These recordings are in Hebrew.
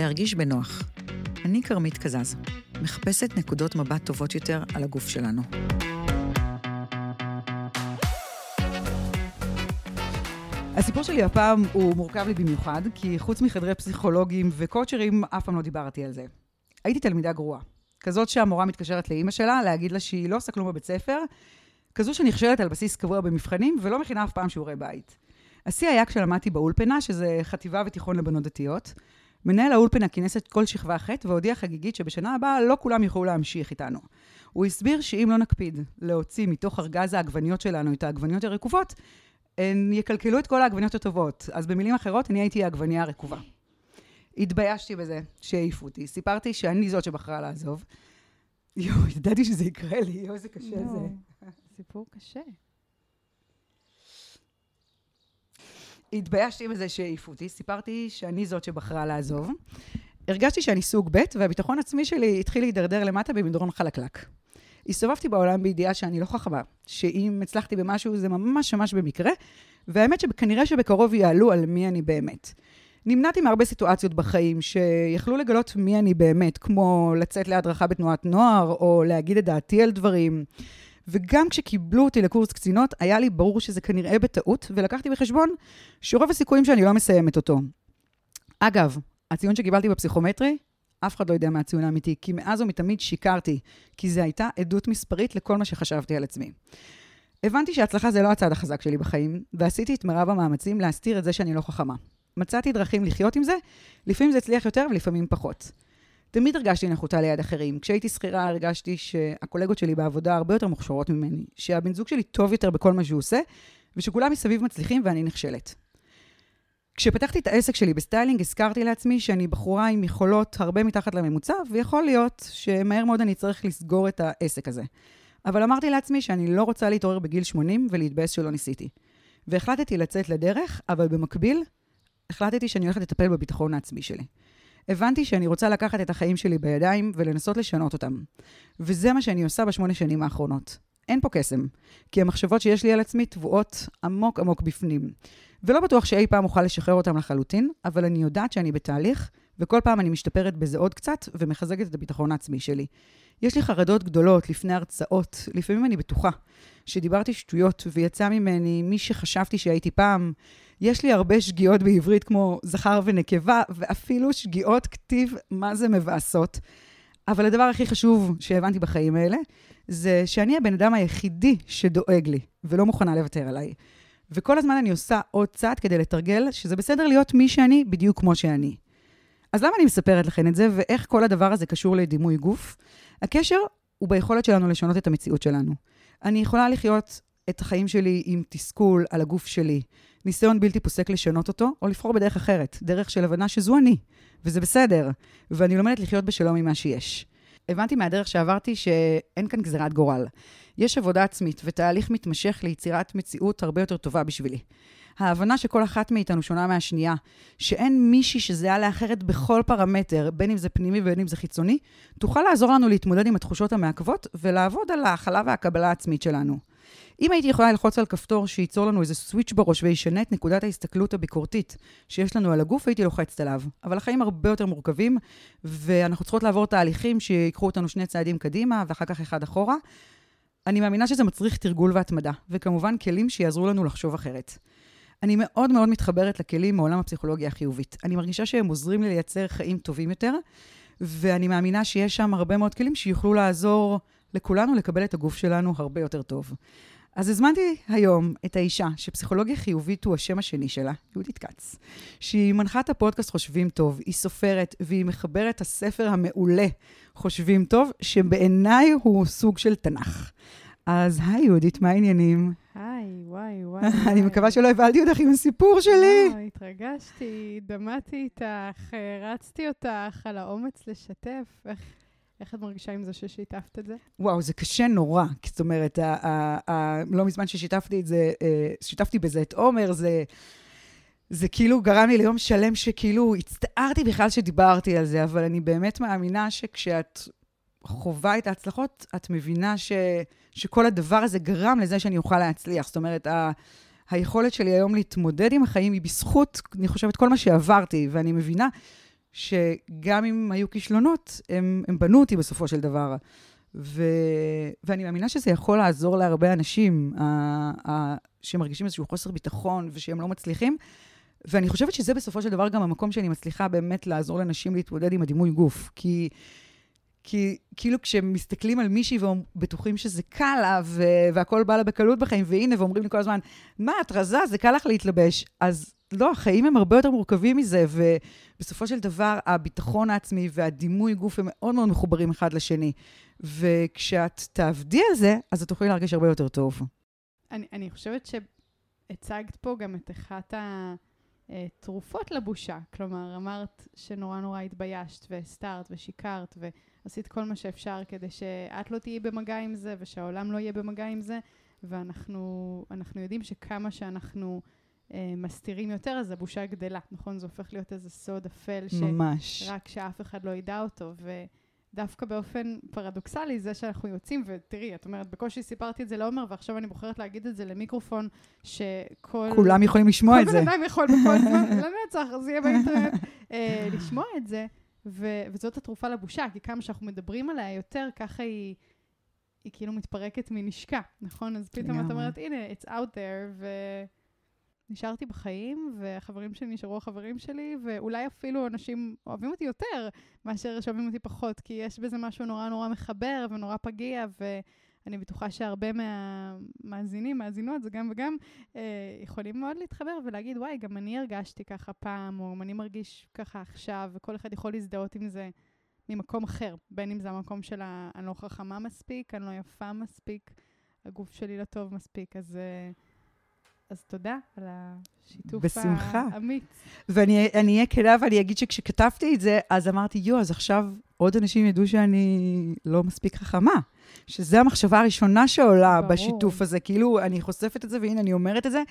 להרגיש בנוח. אני כרמית קזז, מחפשת נקודות מבט טובות יותר על הגוף שלנו. הסיפור שלי הפעם הוא מורכב לי במיוחד, כי חוץ מחדרי פסיכולוגים וקואוצ'רים, אף פעם לא דיברתי על זה. הייתי תלמידה גרועה. כזאת שהמורה מתקשרת לאימא שלה להגיד לה שהיא לא עושה כלום בבית ספר, כזו שנכשלת על בסיס קבוע במבחנים ולא מכינה אף פעם שיעורי בית. השיא היה כשלמדתי באולפנה, שזה חטיבה ותיכון לבנות דתיות. מנהל האולפנה כינס את כל שכבה ח' והודיע חגיגית שבשנה הבאה לא כולם יוכלו להמשיך איתנו. הוא הסביר שאם לא נקפיד להוציא מתוך ארגז העגבניות שלנו את העגבניות הרקובות, הן יקלקלו את כל העגבניות הטובות. אז במילים אחרות, אני הייתי העגבנייה הרקובה. התביישתי בזה שהעיפו אותי. סיפרתי שאני זאת שבחרה לעזוב. יואו, ידעתי שזה יקרה לי, יואו, איזה קשה זה. סיפור קשה. התביישתי בזה שהעיפו אותי, סיפרתי שאני זאת שבחרה לעזוב. הרגשתי שאני סוג ב' והביטחון העצמי שלי התחיל להידרדר למטה במדרון חלקלק. הסתובבתי בעולם בידיעה שאני לא חכמה, שאם הצלחתי במשהו זה ממש ממש במקרה, והאמת שכנראה שבקרוב יעלו על מי אני באמת. נמנעתי מהרבה סיטואציות בחיים שיכלו לגלות מי אני באמת, כמו לצאת להדרכה בתנועת נוער, או להגיד את דעתי על דברים. וגם כשקיבלו אותי לקורס קצינות, היה לי ברור שזה כנראה בטעות, ולקחתי בחשבון שרוב הסיכויים שאני לא מסיימת אותו. אגב, הציון שקיבלתי בפסיכומטרי, אף אחד לא יודע מה הציון האמיתי, כי מאז ומתמיד שיקרתי, כי זו הייתה עדות מספרית לכל מה שחשבתי על עצמי. הבנתי שהצלחה זה לא הצד החזק שלי בחיים, ועשיתי את מרב המאמצים להסתיר את זה שאני לא חכמה. מצאתי דרכים לחיות עם זה, לפעמים זה הצליח יותר ולפעמים פחות. תמיד הרגשתי נחותה ליד אחרים. כשהייתי שכירה הרגשתי שהקולגות שלי בעבודה הרבה יותר מוכשרות ממני, שהבן זוג שלי טוב יותר בכל מה שהוא עושה, ושכולם מסביב מצליחים ואני נכשלת. כשפתחתי את העסק שלי בסטיילינג, הזכרתי לעצמי שאני בחורה עם יכולות הרבה מתחת לממוצע, ויכול להיות שמהר מאוד אצטרך לסגור את העסק הזה. אבל אמרתי לעצמי שאני לא רוצה להתעורר בגיל 80 ולהתבאס שלא ניסיתי. והחלטתי לצאת לדרך, אבל במקביל, החלטתי שאני הולכת לטפל בביטחון העצמי שלי. הבנתי שאני רוצה לקחת את החיים שלי בידיים ולנסות לשנות אותם. וזה מה שאני עושה בשמונה שנים האחרונות. אין פה קסם, כי המחשבות שיש לי על עצמי טבועות עמוק עמוק בפנים. ולא בטוח שאי פעם אוכל לשחרר אותם לחלוטין, אבל אני יודעת שאני בתהליך, וכל פעם אני משתפרת בזה עוד קצת, ומחזקת את הביטחון העצמי שלי. יש לי חרדות גדולות לפני הרצאות, לפעמים אני בטוחה שדיברתי שטויות ויצא ממני מי שחשבתי שהייתי פעם. יש לי הרבה שגיאות בעברית כמו זכר ונקבה, ואפילו שגיאות כתיב מה זה מבאסות. אבל הדבר הכי חשוב שהבנתי בחיים האלה, זה שאני הבן אדם היחידי שדואג לי, ולא מוכנה לוותר עליי. וכל הזמן אני עושה עוד צעד כדי לתרגל שזה בסדר להיות מי שאני בדיוק כמו שאני. אז למה אני מספרת לכם את זה, ואיך כל הדבר הזה קשור לדימוי גוף? הקשר הוא ביכולת שלנו לשנות את המציאות שלנו. אני יכולה לחיות את החיים שלי עם תסכול על הגוף שלי, ניסיון בלתי פוסק לשנות אותו, או לבחור בדרך אחרת, דרך של הבנה שזו אני, וזה בסדר, ואני לומדת לחיות בשלום עם מה שיש. הבנתי מהדרך שעברתי שאין כאן גזירת גורל. יש עבודה עצמית ותהליך מתמשך ליצירת מציאות הרבה יותר טובה בשבילי. ההבנה שכל אחת מאיתנו שונה מהשנייה, שאין מישהי שזהה לאחרת בכל פרמטר, בין אם זה פנימי ובין אם זה חיצוני, תוכל לעזור לנו להתמודד עם התחושות המעכבות ולעבוד על ההכלה והקבלה העצמית שלנו. אם הייתי יכולה ללחוץ על כפתור שייצור לנו איזה סוויץ' בראש וישנה את נקודת ההסתכלות הביקורתית שיש לנו על הגוף, הייתי לוחצת עליו. אבל החיים הרבה יותר מורכבים, ואנחנו צריכות לעבור תהליכים שיקחו אותנו שני צעדים קדימה ואחר כך אחד אחורה. אני מאמינה שזה מצריך תרגול והתמדה, וכמובן כלים שיעזרו לנו לחשוב אחרת. אני מאוד מאוד מתחברת לכלים מעולם הפסיכולוגיה החיובית. אני מרגישה שהם עוזרים לי לייצר חיים טובים יותר, ואני מאמינה שיש שם הרבה מאוד כלים שיוכלו לעזור לכולנו לקבל את הגוף שלנו הרבה יותר טוב. אז הזמנתי היום את האישה שפסיכולוגיה חיובית הוא השם השני שלה, יהודית כץ, שהיא מנחת הפודקאסט חושבים טוב, היא סופרת והיא מחברת את הספר המעולה חושבים טוב, שבעיניי הוא סוג של תנ"ך. אז היי יהודית, מה העניינים? היי, וואי, וואי. אני מקווה שלא הבלתי אותך עם הסיפור שלי. לא, התרגשתי, דמעתי איתך, רצתי אותך על האומץ לשתף. איך... איך את מרגישה עם זה ששיתפת את זה? וואו, זה קשה נורא. זאת אומרת, לא מזמן ששיתפתי את זה, אה, שיתפתי בזה את עומר, זה... זה כאילו גרם לי ליום שלם שכאילו הצטערתי בכלל שדיברתי על זה, אבל אני באמת מאמינה שכשאת חווה את ההצלחות, את מבינה ש, שכל הדבר הזה גרם לזה שאני אוכל להצליח. זאת אומרת, ה, היכולת שלי היום להתמודד עם החיים היא בזכות, אני חושבת, כל מה שעברתי, ואני מבינה שגם אם היו כישלונות, הם, הם בנו אותי בסופו של דבר. ו... ואני מאמינה שזה יכול לעזור להרבה אנשים ה... ה... שמרגישים איזשהו חוסר ביטחון ושהם לא מצליחים. ואני חושבת שזה בסופו של דבר גם המקום שאני מצליחה באמת לעזור לנשים להתמודד עם הדימוי גוף. כי, כי כאילו כשמסתכלים על מישהי ובטוחים שזה קל לה והכל בא לה בקלות בחיים, והנה, ואומרים לי כל הזמן, מה, את רזה, זה קל לך להתלבש. אז לא, החיים הם הרבה יותר מורכבים מזה, ובסופו של דבר הביטחון העצמי והדימוי גוף הם מאוד מאוד מחוברים אחד לשני. וכשאת תעבדי על זה, אז את תוכלי להרגיש הרבה יותר טוב. אני, אני חושבת שהצגת פה גם את אחת התרופות לבושה. כלומר, אמרת שנורא נורא התביישת והסתרת ושיקרת ועשית כל מה שאפשר כדי שאת לא תהיי במגע עם זה ושהעולם לא יהיה במגע עם זה, ואנחנו יודעים שכמה שאנחנו... אה, מסתירים יותר, אז הבושה גדלה, נכון? זה הופך להיות איזה סוד אפל, ממש. שרק שאף אחד לא ידע אותו. ודווקא באופן פרדוקסלי, זה שאנחנו יוצאים, ותראי, את אומרת, בקושי סיפרתי את זה לעומר, ועכשיו אני בוחרת להגיד את זה למיקרופון, שכל... כולם יכולים לשמוע את זה. כל בן אדם יכול בכל זמן, לנצח, זה יהיה באינטרנט, אה, לשמוע את זה, ו- וזאת התרופה לבושה, כי כמה שאנחנו מדברים עליה יותר, ככה היא... היא כאילו מתפרקת מנשקה, נכון? אז פתאום את אומרת, הנה, it's out there, ו... נשארתי בחיים, והחברים שלי נשארו החברים שלי, ואולי אפילו אנשים אוהבים אותי יותר מאשר שאוהבים אותי פחות, כי יש בזה משהו נורא נורא מחבר ונורא פגיע, ואני בטוחה שהרבה מהמאזינים, מאזינות, זה גם וגם, אה, יכולים מאוד להתחבר ולהגיד, וואי, גם אני הרגשתי ככה פעם, או אני מרגיש ככה עכשיו, וכל אחד יכול להזדהות עם זה ממקום אחר, בין אם זה המקום של אני לא חכמה מספיק, אני לא יפה מספיק, הגוף שלי לא טוב מספיק, אז... אה, אז תודה על השיתוף בשמחה. האמיץ. ואני אהיה כנה ואני אגיד שכשכתבתי את זה, אז אמרתי, יו, אז עכשיו עוד אנשים ידעו שאני לא מספיק חכמה. שזו המחשבה הראשונה שעולה ברור. בשיתוף הזה. כאילו, אני חושפת את זה, והנה, אני אומרת את זה,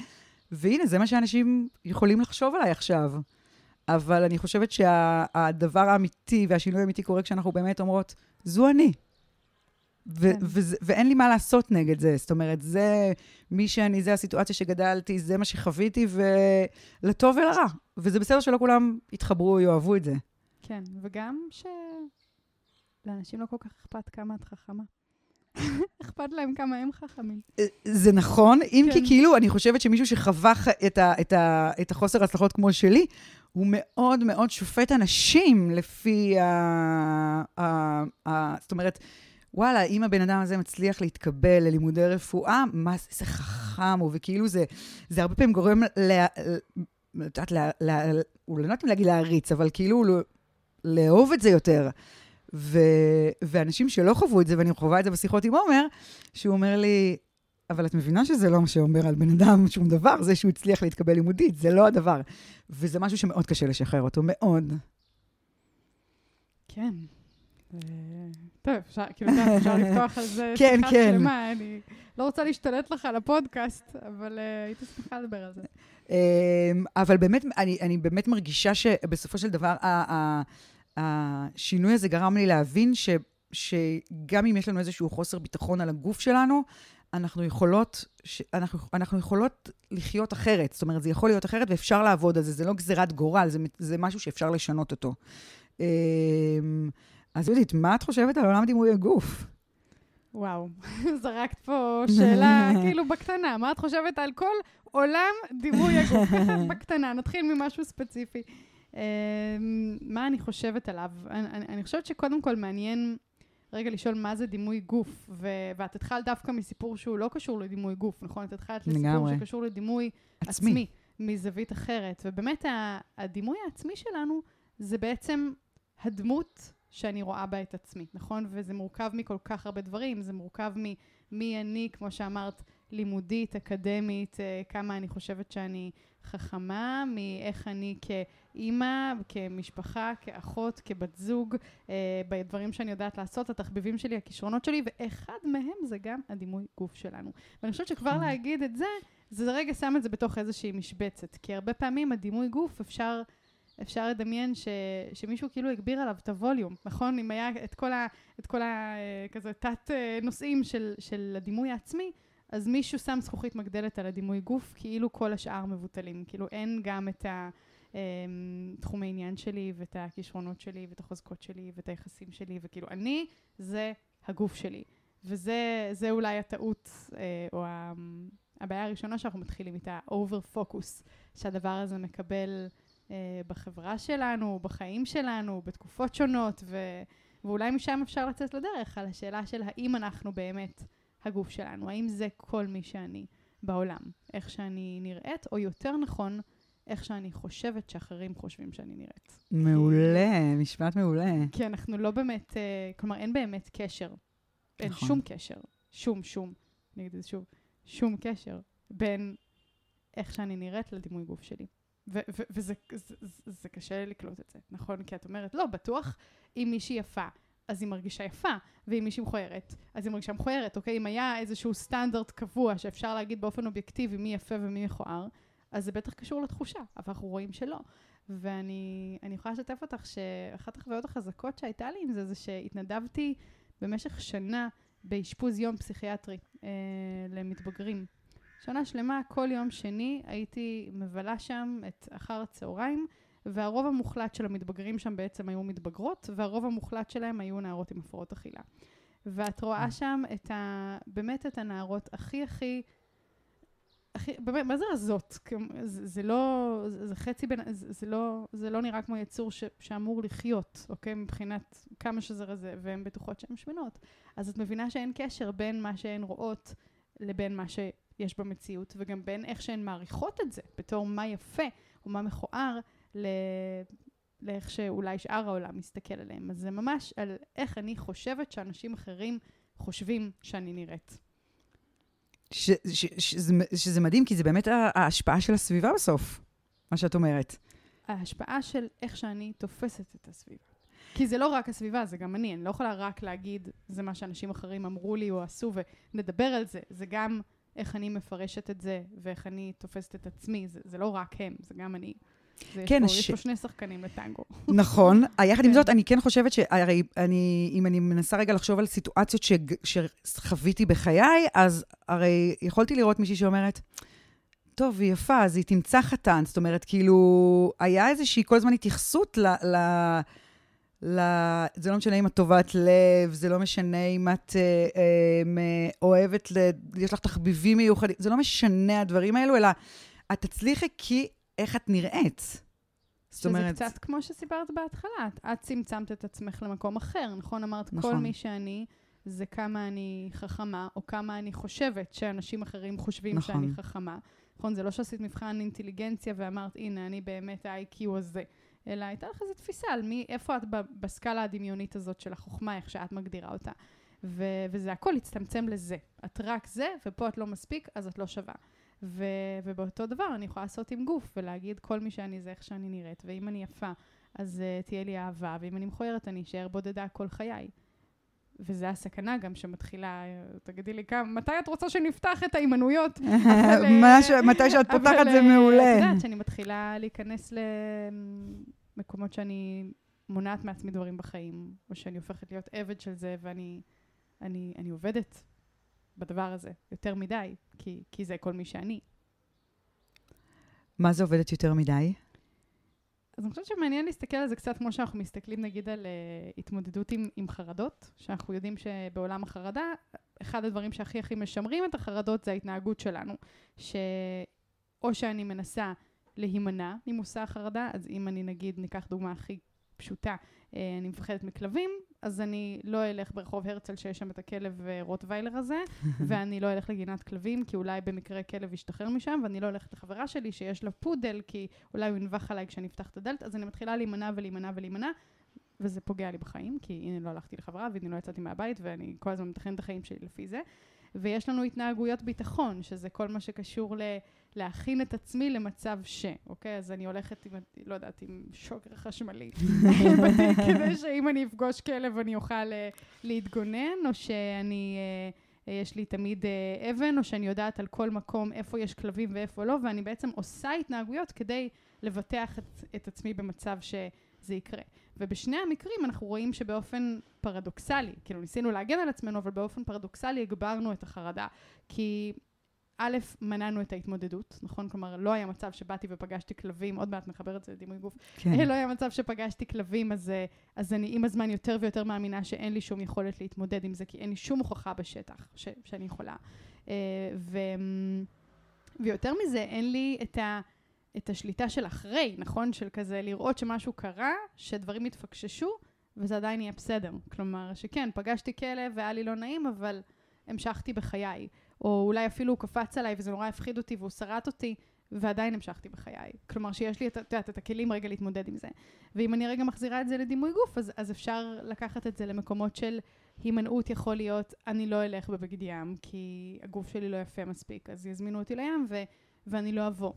והנה, זה מה שאנשים יכולים לחשוב עליי עכשיו. אבל אני חושבת שהדבר שה, האמיתי והשינוי האמיתי קורה כשאנחנו באמת אומרות, זו אני. ו- כן. ו- ואין לי מה לעשות נגד זה. זאת אומרת, זה מי שאני, זה הסיטואציה שגדלתי, זה מה שחוויתי, ולטוב ולרע. וזה בסדר שלא כולם יתחברו, יאהבו את זה. כן, וגם שלאנשים לא כל כך אכפת כמה את חכמה. אכפת להם כמה הם חכמים. אה, זה נכון, אם כן. כי כאילו, אני חושבת שמישהו שחווה את, ה, את, ה, את החוסר הצלחות כמו שלי, הוא מאוד מאוד שופט אנשים לפי ה... ה, ה זאת אומרת, וואלה, אם הבן אדם הזה מצליח להתקבל ללימודי רפואה, מה זה, חכם הוא, וכאילו זה, זה הרבה פעמים גורם ל... את יודעת, אולי לא יודעת להגיד להעריץ, אבל כאילו לאהוב את זה יותר. ו, ואנשים שלא חוו את זה, ואני חווה את זה בשיחות עם עומר, שהוא אומר לי, אבל את מבינה שזה לא מה שאומר על בן אדם שום דבר, זה שהוא הצליח להתקבל לימודית, זה לא הדבר. וזה משהו שמאוד קשה לשחרר אותו, מאוד. כן. טוב, אפשר, כאילו, אפשר לפתוח על זה כן, שיחה כן. שלמה, אני לא רוצה להשתלט לך על הפודקאסט, אבל uh, הייתי שמחה לדבר על זה. Um, אבל באמת, אני, אני באמת מרגישה שבסופו של דבר, השינוי הזה גרם לי להבין ש, שגם אם יש לנו איזשהו חוסר ביטחון על הגוף שלנו, אנחנו יכולות, אנחנו, אנחנו יכולות לחיות אחרת. זאת אומרת, זה יכול להיות אחרת ואפשר לעבוד על זה. זה לא גזירת גורל, זה, זה משהו שאפשר לשנות אותו. אז יהודית, מה את חושבת על עולם דימוי הגוף? וואו, זרקת פה שאלה כאילו בקטנה. מה את חושבת על כל עולם דימוי הגוף? ככה בקטנה, נתחיל ממשהו ספציפי. Uh, מה אני חושבת עליו? אני, אני, אני חושבת שקודם כל מעניין רגע לשאול מה זה דימוי גוף, ו- ואת התחלת דווקא מסיפור שהוא לא קשור לדימוי גוף, נכון? את התחלת לסיפור שקשור לדימוי עצמי. עצמי, מזווית אחרת. ובאמת, הדימוי העצמי שלנו זה בעצם הדמות שאני רואה בה את עצמי, נכון? וזה מורכב מכל כך הרבה דברים, זה מורכב ממי אני, כמו שאמרת, לימודית, אקדמית, אה, כמה אני חושבת שאני חכמה, מאיך אני כאימא, כמשפחה, כאחות, כבת זוג, אה, בדברים שאני יודעת לעשות, התחביבים שלי, הכישרונות שלי, ואחד מהם זה גם הדימוי גוף שלנו. ואני חושבת שכבר נכון. להגיד את זה, זה רגע שם את זה בתוך איזושהי משבצת, כי הרבה פעמים הדימוי גוף אפשר... אפשר לדמיין ש, שמישהו כאילו הגביר עליו את הווליום, נכון? אם היה את כל, ה, את כל ה, כזה תת אה, נושאים של, של הדימוי העצמי, אז מישהו שם זכוכית מגדלת על הדימוי גוף, כאילו כל השאר מבוטלים. כאילו אין גם את, ה, אה, תחום העניין שלי, ואת הכישרונות שלי, ואת החוזקות שלי, ואת היחסים שלי, וכאילו, אני זה הגוף שלי. וזה אולי הטעות, אה, או הבעיה הראשונה שאנחנו מתחילים איתה, פוקוס, שהדבר הזה מקבל אה, בחברה שלנו, בחיים שלנו, בתקופות שונות, ו, ואולי משם אפשר לצאת לדרך על השאלה של האם אנחנו באמת הגוף שלנו, האם זה כל מי שאני בעולם, איך שאני נראית, או יותר נכון, איך שאני חושבת שאחרים חושבים שאני נראית. מעולה, משפט מעולה. כי אנחנו לא באמת, אה, כלומר, אין באמת קשר. אין נכון. שום קשר. שום, שום. אני אגיד את זה שוב. שום קשר בין איך שאני נראית לדימוי גוף שלי. וזה זה, זה, זה קשה לקלוט את זה, נכון? כי את אומרת, לא, בטוח אם מישהי יפה, אז היא מרגישה יפה, ואם מישהי מכוערת, אז היא מרגישה מכוערת, אוקיי? אם היה איזשהו סטנדרט קבוע שאפשר להגיד באופן אובייקטיבי מי יפה ומי מכוער, אז זה בטח קשור לתחושה, אבל אנחנו רואים שלא. ואני יכולה לשתף אותך שאחת החוויות החזקות שהייתה לי עם זה, זה שהתנדבתי במשך שנה באשפוז יום פסיכיאטרי אה, למתבגרים. שנה שלמה, כל יום שני הייתי מבלה שם את אחר הצהריים, והרוב המוחלט של המתבגרים שם בעצם היו מתבגרות, והרוב המוחלט שלהם היו נערות עם הפרעות אכילה. ואת רואה אה. שם את ה... באמת את הנערות הכי הכי... הכי, באמת, מה זה רזות? זה, זה לא, זה, זה חצי בין, זה, זה לא, זה לא נראה כמו יצור ש, שאמור לחיות, אוקיי? מבחינת כמה שזה רזה, והן בטוחות שהן שמנות. אז את מבינה שאין קשר בין מה שהן רואות לבין מה שיש במציאות, וגם בין איך שהן מעריכות את זה, בתור מה יפה או מה מכוער, ל... לאיך שאולי שאר העולם מסתכל עליהם. אז זה ממש על איך אני חושבת שאנשים אחרים חושבים שאני נראית. ש, ש, ש, שזה, שזה מדהים, כי זה באמת ההשפעה של הסביבה בסוף, מה שאת אומרת. ההשפעה של איך שאני תופסת את הסביבה. כי זה לא רק הסביבה, זה גם אני. אני לא יכולה רק להגיד, זה מה שאנשים אחרים אמרו לי או עשו, ונדבר על זה. זה גם איך אני מפרשת את זה, ואיך אני תופסת את עצמי. זה, זה לא רק הם, זה גם אני. כן, יש, פה, ש... יש פה שני שחקנים לטנגו. נכון. יחד עם כן. זאת, אני כן חושבת שהרי אני, אם אני מנסה רגע לחשוב על סיטואציות ש... שחוויתי בחיי, אז הרי יכולתי לראות מישהי שאומרת, טוב, היא יפה, אז היא תמצא חתן. זאת אומרת, כאילו, היה איזושהי כל הזמן התייחסות ל... ל... ל... זה לא משנה אם את טובת לב, זה לא משנה אם את אה, אה, אוהבת, ל... יש לך תחביבים מיוחדים, זה לא משנה הדברים האלו, אלא את תצליחי כי איך את נראית. זאת אומרת... שזה קצת כמו שסיפרת בהתחלה, את, את צמצמת את עצמך למקום אחר, נכון? אמרת, נכון. כל מי שאני, זה כמה אני חכמה, או כמה אני חושבת שאנשים אחרים חושבים נכון. שאני חכמה. נכון? זה לא שעשית מבחן אינטליגנציה ואמרת, הנה, אני באמת ה-IQ הזה. אלא הייתה לך איזו תפיסה על מי, איפה את בסקאלה הדמיונית הזאת של החוכמה, איך שאת מגדירה אותה. ו- וזה הכל הצטמצם לזה. את רק זה, ופה את לא מספיק, אז את לא שווה. ו- ובאותו דבר אני יכולה לעשות עם גוף ולהגיד כל מי שאני זה איך שאני נראית, ואם אני יפה אז uh, תהיה לי אהבה, ואם אני מכוערת אני אשאר בודדה כל חיי. וזה הסכנה גם שמתחילה, תגידי לי כמה, מתי את רוצה שנפתח את ההימנויות? אה, מתי שאת פותחת זה מעולה. את יודעת שאני מתחילה להיכנס למקומות שאני מונעת מעצמי דברים בחיים, או שאני הופכת להיות עבד של זה, ואני אני, אני עובדת בדבר הזה יותר מדי, כי, כי זה כל מי שאני. מה זה עובדת יותר מדי? אז אני חושבת שמעניין להסתכל על זה קצת כמו שאנחנו מסתכלים נגיד על uh, התמודדות עם, עם חרדות, שאנחנו יודעים שבעולם החרדה, אחד הדברים שהכי הכי משמרים את החרדות זה ההתנהגות שלנו, שאו שאני מנסה להימנע ממושא החרדה, אז אם אני נגיד, ניקח דוגמה הכי פשוטה, uh, אני מפחדת מכלבים, אז אני לא אלך ברחוב הרצל שיש שם את הכלב אה, רוטוויילר הזה, ואני לא אלך לגינת כלבים, כי אולי במקרה כלב ישתחרר משם, ואני לא הולכת לחברה שלי שיש לה פודל, כי אולי הוא ינבח עליי כשאני אפתח את הדלת, אז אני מתחילה להימנע ולהימנע ולהימנע, וזה פוגע לי בחיים, כי הנה לא הלכתי לחברה, והנה לא יצאתי מהבית, ואני כל הזמן מתכנן את החיים שלי לפי זה. ויש לנו התנהגויות ביטחון, שזה כל מה שקשור ל... להכין את עצמי למצב ש, אוקיי? אז אני הולכת עם, לא יודעת, עם שוקר חשמלי כדי שאם אני אפגוש כלב אני אוכל uh, להתגונן, או שאני, uh, יש לי תמיד uh, אבן, או שאני יודעת על כל מקום איפה יש כלבים ואיפה לא, ואני בעצם עושה התנהגויות כדי לבטח את, את עצמי במצב שזה יקרה. ובשני המקרים אנחנו רואים שבאופן פרדוקסלי, כאילו ניסינו להגן על עצמנו, אבל באופן פרדוקסלי הגברנו את החרדה. כי א', מנענו את ההתמודדות, נכון? כלומר, לא היה מצב שבאתי ופגשתי כלבים, עוד מעט נחבר את זה לדימוי גוף. כן. לא היה מצב שפגשתי כלבים, אז, אה, אז אני עם הזמן יותר ויותר מאמינה שאין לי שום יכולת להתמודד עם זה, כי אין לי שום הוכחה בשטח ש, שאני יכולה. אה, ו, ויותר מזה, אין לי את, ה, את השליטה של אחרי, נכון? של כזה לראות שמשהו קרה, שדברים התפקששו, וזה עדיין יהיה בסדר. כלומר, שכן, פגשתי כלב והיה לי לא נעים, אבל המשכתי בחיי. או אולי אפילו הוא קפץ עליי וזה נורא הפחיד אותי והוא שרט אותי, ועדיין המשכתי בחיי. כלומר, שיש לי את, את, את, את הכלים רגע להתמודד עם זה. ואם אני רגע מחזירה את זה לדימוי גוף, אז, אז אפשר לקחת את זה למקומות של הימנעות יכול להיות, אני לא אלך בבגד ים, כי הגוף שלי לא יפה מספיק, אז יזמינו אותי לים ו, ואני לא אבוא.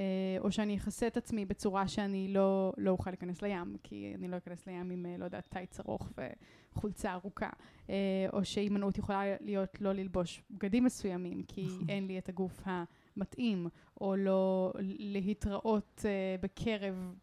אה, או שאני אכסה את עצמי בצורה שאני לא, לא אוכל להיכנס לים, כי אני לא אכנס לים עם, אה, לא יודעת, טייץ ארוך וחולצה ארוכה. אה, או שהימנעות יכולה להיות לא ללבוש בגדים מסוימים, כי נכון. אין לי את הגוף המתאים, או לא להתראות בקרב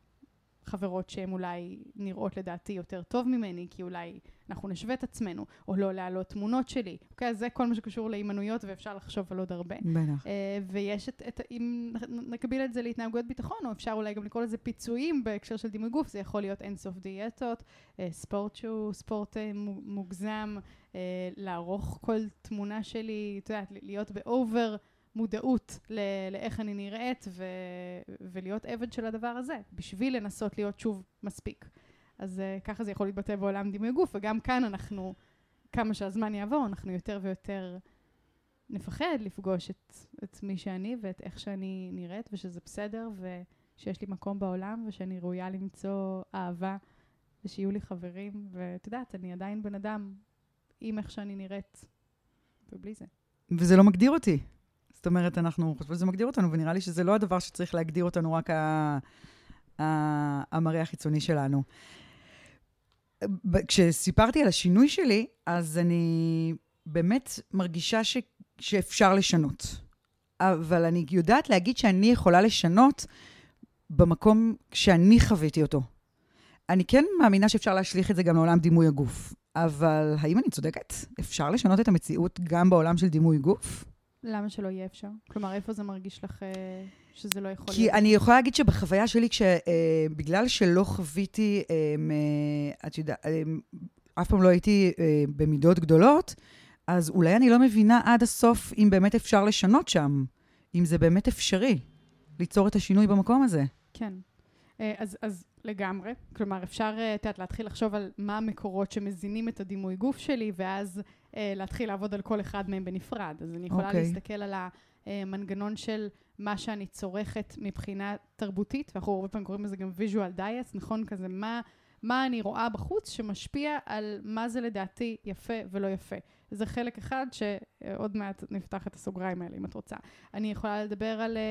חברות שהן אולי נראות לדעתי יותר טוב ממני, כי אולי אנחנו נשווה את עצמנו, או לא להעלות תמונות שלי. אוקיי, אז זה כל מה שקשור להימנויות, ואפשר לחשוב על עוד הרבה. בטח. Uh, ויש את, את, אם נקביל את זה להתנהגויות ביטחון, או אפשר אולי גם לקרוא לזה פיצויים בהקשר של דימוי גוף, זה יכול להיות אינסוף דיאטות, uh, ספורט שהוא ספורט uh, מוגזם, uh, לערוך כל תמונה שלי, את יודעת, להיות באובר. מודעות לאיך אני נראית ו- ולהיות עבד של הדבר הזה, בשביל לנסות להיות שוב מספיק. אז uh, ככה זה יכול להתבטא בעולם דימוי גוף, וגם כאן אנחנו, כמה שהזמן יעבור, אנחנו יותר ויותר נפחד לפגוש את, את מי שאני ואת איך שאני נראית, ושזה בסדר, ושיש לי מקום בעולם, ושאני ראויה למצוא אהבה, ושיהיו לי חברים, ואת יודעת, אני עדיין בן אדם עם איך שאני נראית, ובלי זה. וזה לא מגדיר אותי. זאת אומרת, אנחנו חושבים שזה מגדיר אותנו, ונראה לי שזה לא הדבר שצריך להגדיר אותנו, רק ה... המראה החיצוני שלנו. כשסיפרתי על השינוי שלי, אז אני באמת מרגישה ש... שאפשר לשנות. אבל אני יודעת להגיד שאני יכולה לשנות במקום שאני חוויתי אותו. אני כן מאמינה שאפשר להשליך את זה גם לעולם דימוי הגוף. אבל האם אני צודקת? אפשר לשנות את המציאות גם בעולם של דימוי גוף? למה שלא יהיה אפשר? כלומר, איפה זה מרגיש לך אה, שזה לא יכול כי להיות? אני יכולה להגיד שבחוויה שלי, אה, בגלל שלא חוויתי, אה, את יודעת, אף פעם לא הייתי במידות גדולות, אז אולי אני לא מבינה עד הסוף אם באמת אפשר לשנות שם, אם זה באמת אפשרי ליצור את השינוי במקום הזה. כן. אז, אז לגמרי. כלומר, אפשר, את יודעת, להתחיל לחשוב על מה המקורות שמזינים את הדימוי גוף שלי, ואז להתחיל לעבוד על כל אחד מהם בנפרד. אז אני יכולה okay. אוקיי. להסתכל על המנגנון של מה שאני צורכת מבחינה תרבותית, ואנחנו הרבה פעמים קוראים לזה גם visual diets, נכון? כזה מה, מה אני רואה בחוץ שמשפיע על מה זה לדעתי יפה ולא יפה. זה חלק אחד שעוד מעט נפתח את הסוגריים האלה, אם את רוצה. אני יכולה לדבר על, אה,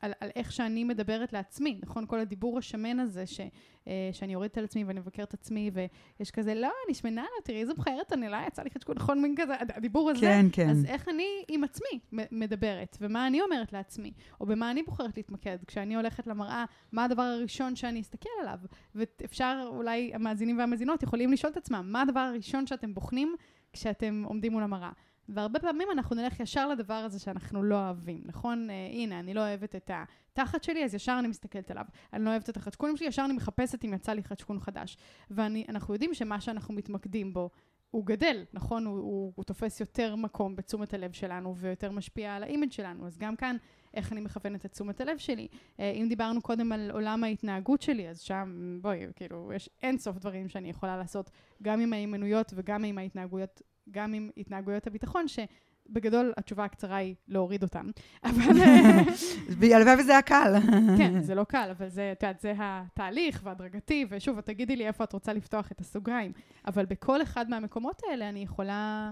על, על איך שאני מדברת לעצמי, נכון? כל הדיבור השמן הזה, ש, אה, שאני יורדת על עצמי ואני מבקרת את עצמי, ויש כזה, לא, אני שמנה, לא, תראי איזה מכוערת אני, לא, יצא לי חשקון, נכון, מין כזה, הדיבור הזה. כן, כן. אז איך אני עם עצמי מדברת, ומה אני אומרת לעצמי, או במה אני בוחרת להתמקד. כשאני הולכת למראה, מה הדבר הראשון שאני אסתכל עליו? ואפשר, אולי המאזינים והמאזינות יכולים לשאול את עצמם, מה הדבר הראשון שאתם בוחנים כשאתם עומדים מול המראה. והרבה פעמים אנחנו נלך ישר לדבר הזה שאנחנו לא אוהבים, נכון? אה, הנה, אני לא אוהבת את התחת שלי, אז ישר אני מסתכלת עליו. אני לא אוהבת את החדשקונים שלי, ישר אני מחפשת אם יצא לי חדשקון חדש. ואנחנו יודעים שמה שאנחנו מתמקדים בו, הוא גדל, נכון? הוא, הוא, הוא תופס יותר מקום בתשומת הלב שלנו ויותר משפיע על האימג' שלנו. אז גם כאן, איך אני מכוונת את תשומת הלב שלי. אה, אם דיברנו קודם על עולם ההתנהגות שלי, אז שם, בואי, כאילו, יש אין סוף דברים שאני יכולה לעשות, גם עם ההימנויות וגם עם ההתנהגויות, גם עם התנהגויות הביטחון, שבגדול התשובה הקצרה היא להוריד אותם. אבל... אה, הלוואי וזה היה קל. כן, זה לא קל, אבל זה, את יודעת, זה התהליך והדרגתי, ושוב, את תגידי לי איפה את רוצה לפתוח את הסוגריים. אבל בכל אחד מהמקומות האלה אני יכולה,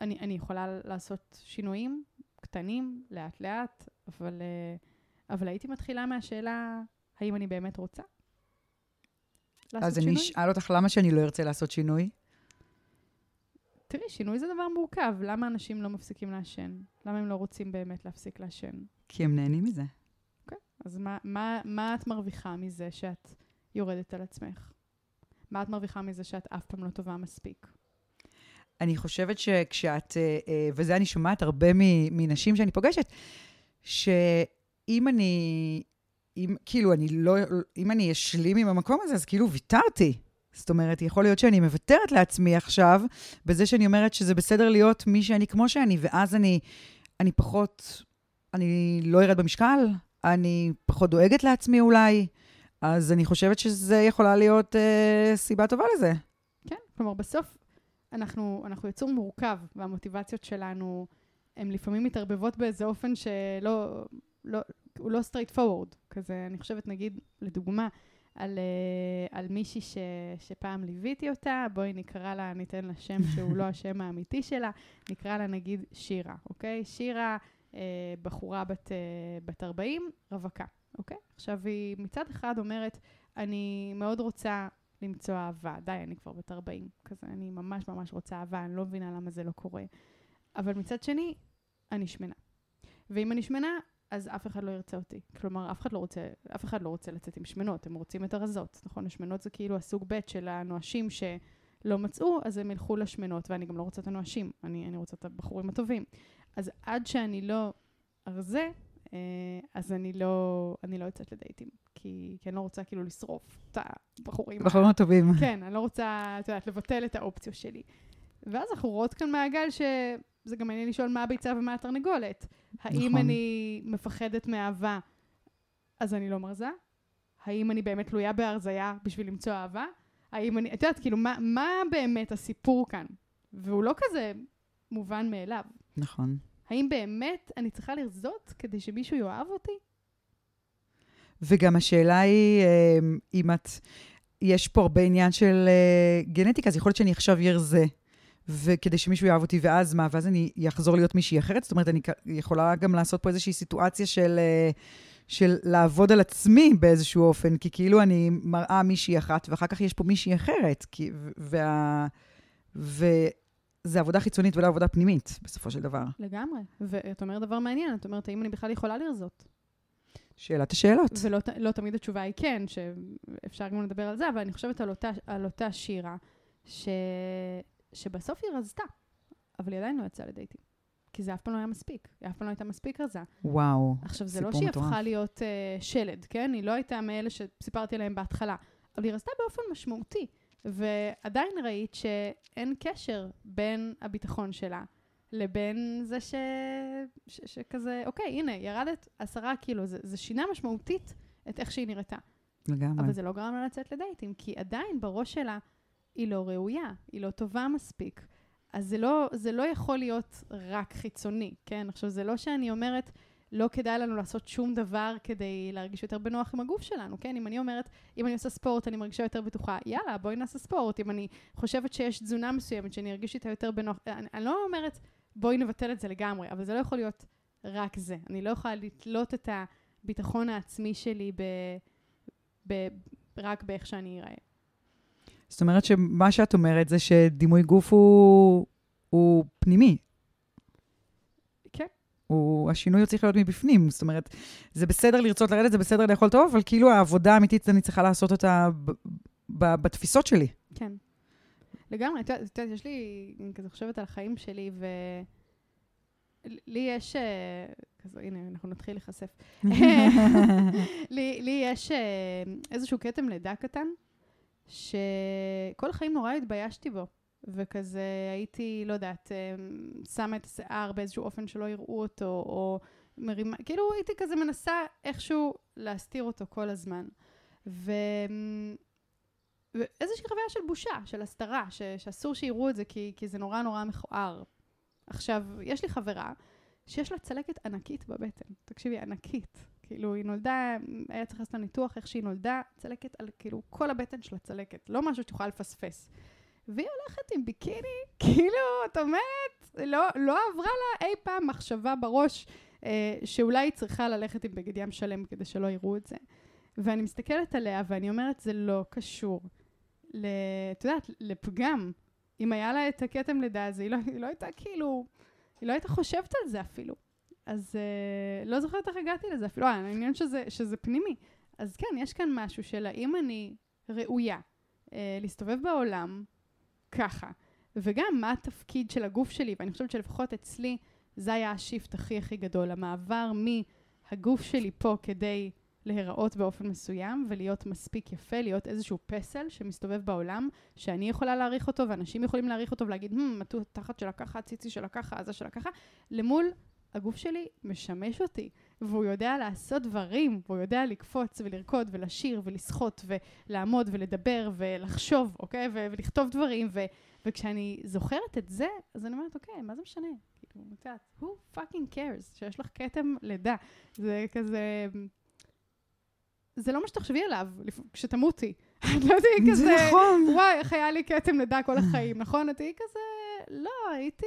אני, אני יכולה לעשות שינויים קטנים, לאט-לאט, אבל, אה, אבל הייתי מתחילה מהשאלה, האם אני באמת רוצה לעשות אז שינוי? אני אשאל אותך למה שאני לא ארצה לעשות שינוי. תראי, שינוי זה דבר מורכב. למה אנשים לא מפסיקים לעשן? למה הם לא רוצים באמת להפסיק לעשן? כי הם נהנים מזה. אוקיי. אז מה, מה, מה את מרוויחה מזה שאת יורדת על עצמך? מה את מרוויחה מזה שאת אף פעם לא טובה מספיק? אני חושבת שכשאת, אה, אה, וזה אני שומעת הרבה מנשים שאני פוגשת, שאם אני, אם, כאילו, אני לא, אם אני אשלים עם המקום הזה, אז כאילו ויתרתי. זאת אומרת, יכול להיות שאני מוותרת לעצמי עכשיו, בזה שאני אומרת שזה בסדר להיות מי שאני כמו שאני, ואז אני, אני פחות, אני לא ארד במשקל, אני פחות דואגת לעצמי אולי, אז אני חושבת שזה יכולה להיות אה, סיבה טובה לזה. כן, כלומר, בסוף אנחנו, אנחנו יצור מורכב, והמוטיבציות שלנו הן לפעמים מתערבבות באיזה אופן שלא, לא, הוא לא straight forward. כזה, אני חושבת, נגיד, לדוגמה, על, uh, על מישהי ש, שפעם ליוויתי אותה, בואי נקרא לה, ניתן לה שם שהוא לא השם האמיתי שלה, נקרא לה נגיד שירה, אוקיי? שירה, uh, בחורה בת, uh, בת 40, רווקה, אוקיי? עכשיו, היא מצד אחד אומרת, אני מאוד רוצה למצוא אהבה. די, אני כבר בת 40. כזה, אני ממש ממש רוצה אהבה, אני לא מבינה למה זה לא קורה. אבל מצד שני, אני שמנה. ואם אני שמנה, אז אף אחד לא ירצה אותי. כלומר, אף אחד לא רוצה, אף אחד לא רוצה לצאת עם שמנות, הם רוצים את הרזות, נכון? השמנות זה כאילו הסוג ב' של הנואשים שלא מצאו, אז הם ילכו לשמנות, ואני גם לא רוצה את הנואשים, אני, אני רוצה את הבחורים הטובים. אז עד שאני לא ארזה, אה, אז אני לא, אני לא יוצאת לדייטים, כי, כי אני לא רוצה כאילו לשרוף את הבחורים. בחורים הטובים. כן, אני לא רוצה, את יודעת, לבטל את האופציות שלי. ואז אנחנו רואות כאן מעגל שזה גם מעניין לשאול מה הביצה ומה התרנגולת. האם נכון. אני מפחדת מאהבה, אז אני לא מרזה? האם אני באמת תלויה בהרזייה בשביל למצוא אהבה? האם אני, את יודעת, כאילו, מה, מה באמת הסיפור כאן? והוא לא כזה מובן מאליו. נכון. האם באמת אני צריכה לרזות כדי שמישהו יאהב אותי? וגם השאלה היא, אה, אם את, יש פה הרבה עניין של אה, גנטיקה, אז יכול להיות שאני עכשיו ארזה, וכדי שמישהו יאהב אותי, ואז מה, ואז אני אחזור להיות מישהי אחרת? זאת אומרת, אני יכולה גם לעשות פה איזושהי סיטואציה של, אה, של לעבוד על עצמי באיזשהו אופן, כי כאילו אני מראה מישהי אחת, ואחר כך יש פה מישהי אחרת, כי, וה... וזה עבודה חיצונית ולא עבודה פנימית, בסופו של דבר. לגמרי. ואת אומרת דבר מעניין, את אומרת, האם אני בכלל יכולה לרזות? שאלת השאלות. ולא לא תמיד התשובה היא כן, שאפשר גם לדבר על זה, אבל אני חושבת על אותה, על אותה שירה, ש, שבסוף היא רזתה, אבל היא עדיין לא יצאה לדייטים. כי זה אף פעם לא היה מספיק, היא אף פעם לא הייתה מספיק רזה. וואו, עכשיו, זה לא שהיא מטורף. הפכה להיות uh, שלד, כן? היא לא הייתה מאלה שסיפרתי עליהם בהתחלה, אבל היא רזתה באופן משמעותי. ועדיין ראית שאין קשר בין הביטחון שלה לבין זה ש... ש... שכזה, אוקיי, הנה, ירדת עשרה קילו, זה, זה שינה משמעותית את איך שהיא נראתה. לגמרי. אבל זה לא גרם לה לצאת לדייטים, כי עדיין בראש שלה היא לא ראויה, היא לא טובה מספיק. אז זה לא, זה לא יכול להיות רק חיצוני, כן? עכשיו, זה לא שאני אומרת, לא כדאי לנו לעשות שום דבר כדי להרגיש יותר בנוח עם הגוף שלנו, כן? אם אני אומרת, אם אני עושה ספורט, אני מרגישה יותר בטוחה, יאללה, בואי נעשה ספורט. אם אני חושבת שיש תזונה מסוימת שאני ארגיש איתה יותר בנוח, אני, אני לא אומרת, בואי נבטל את זה לגמרי, אבל זה לא יכול להיות רק זה. אני לא יכולה לתלות את הביטחון העצמי שלי ב, ב, רק באיך שאני אראה. זאת אומרת שמה שאת אומרת זה שדימוי גוף הוא, הוא פנימי. כן. הוא, השינוי צריך להיות מבפנים. זאת אומרת, זה בסדר לרצות לרדת, זה בסדר לאכול טוב, אבל כאילו העבודה האמיתית, אני צריכה לעשות אותה ב, ב, בתפיסות שלי. כן. לגמרי, את יודעת, את יודעת, יש לי, אני כזה חושבת על החיים שלי, ו... לי יש, אה, כזה, הנה, אנחנו נתחיל להיחשף. לי, לי יש אה, איזשהו כתם לידה קטן, שכל החיים נורא התביישתי בו. וכזה הייתי, לא יודעת, אה, שמה את השיער באיזשהו אופן שלא יראו אותו, או מרימה, כאילו הייתי כזה מנסה איכשהו להסתיר אותו כל הזמן. ו... ואיזושהי חוויה של בושה, של הסתרה, ש... שאסור שיראו את זה כי, כי זה נורא נורא מכוער. עכשיו, יש לי חברה שיש לה צלקת ענקית בבטן. תקשיבי, ענקית. כאילו, היא נולדה, היה צריך לעשות ניתוח איך שהיא נולדה, צלקת על, כאילו, כל הבטן שלה צלקת. לא משהו שתוכל לפספס. והיא הולכת עם ביקיני, כאילו, את אומרת, לא, לא עברה לה אי פעם מחשבה בראש אה, שאולי היא צריכה ללכת עם בגד ים שלם כדי שלא יראו את זה. ואני מסתכלת עליה ואני אומרת, זה לא קשור. את יודעת, לפגם. אם היה לה את הכתם לידה הזה, היא לא, היא לא הייתה כאילו, היא לא הייתה חושבת על זה אפילו. אז אה, לא זוכרת איך הגעתי לזה אפילו, אה, העניין שזה, שזה פנימי. אז כן, יש כאן משהו של האם אני ראויה אה, להסתובב בעולם ככה, וגם מה התפקיד של הגוף שלי, ואני חושבת שלפחות אצלי זה היה השיפט הכי הכי גדול, המעבר מהגוף שלי פה כדי להיראות באופן מסוים ולהיות מספיק יפה, להיות איזשהו פסל שמסתובב בעולם, שאני יכולה להעריך אותו ואנשים יכולים להעריך אותו ולהגיד, hmm, התחת שלה ככה, הציצי שלה ככה, עזה שלה ככה, למול הגוף שלי משמש אותי, והוא יודע לעשות דברים, והוא יודע לקפוץ ולרקוד ולשיר ולשחות ולעמוד ולדבר ולחשוב, אוקיי? ו- ולכתוב דברים, ו- וכשאני זוכרת את זה, אז אני אומרת, אוקיי, מה זה משנה? כאילו, את יודעת, who fucking cares? שיש לך כתם לידה. זה כזה... זה לא מה שתחשבי עליו כשתמותי. את לא תהיי כזה, זה נכון. וואי, איך היה לי כתם לידה כל החיים, נכון? את תהיי כזה, לא, הייתי,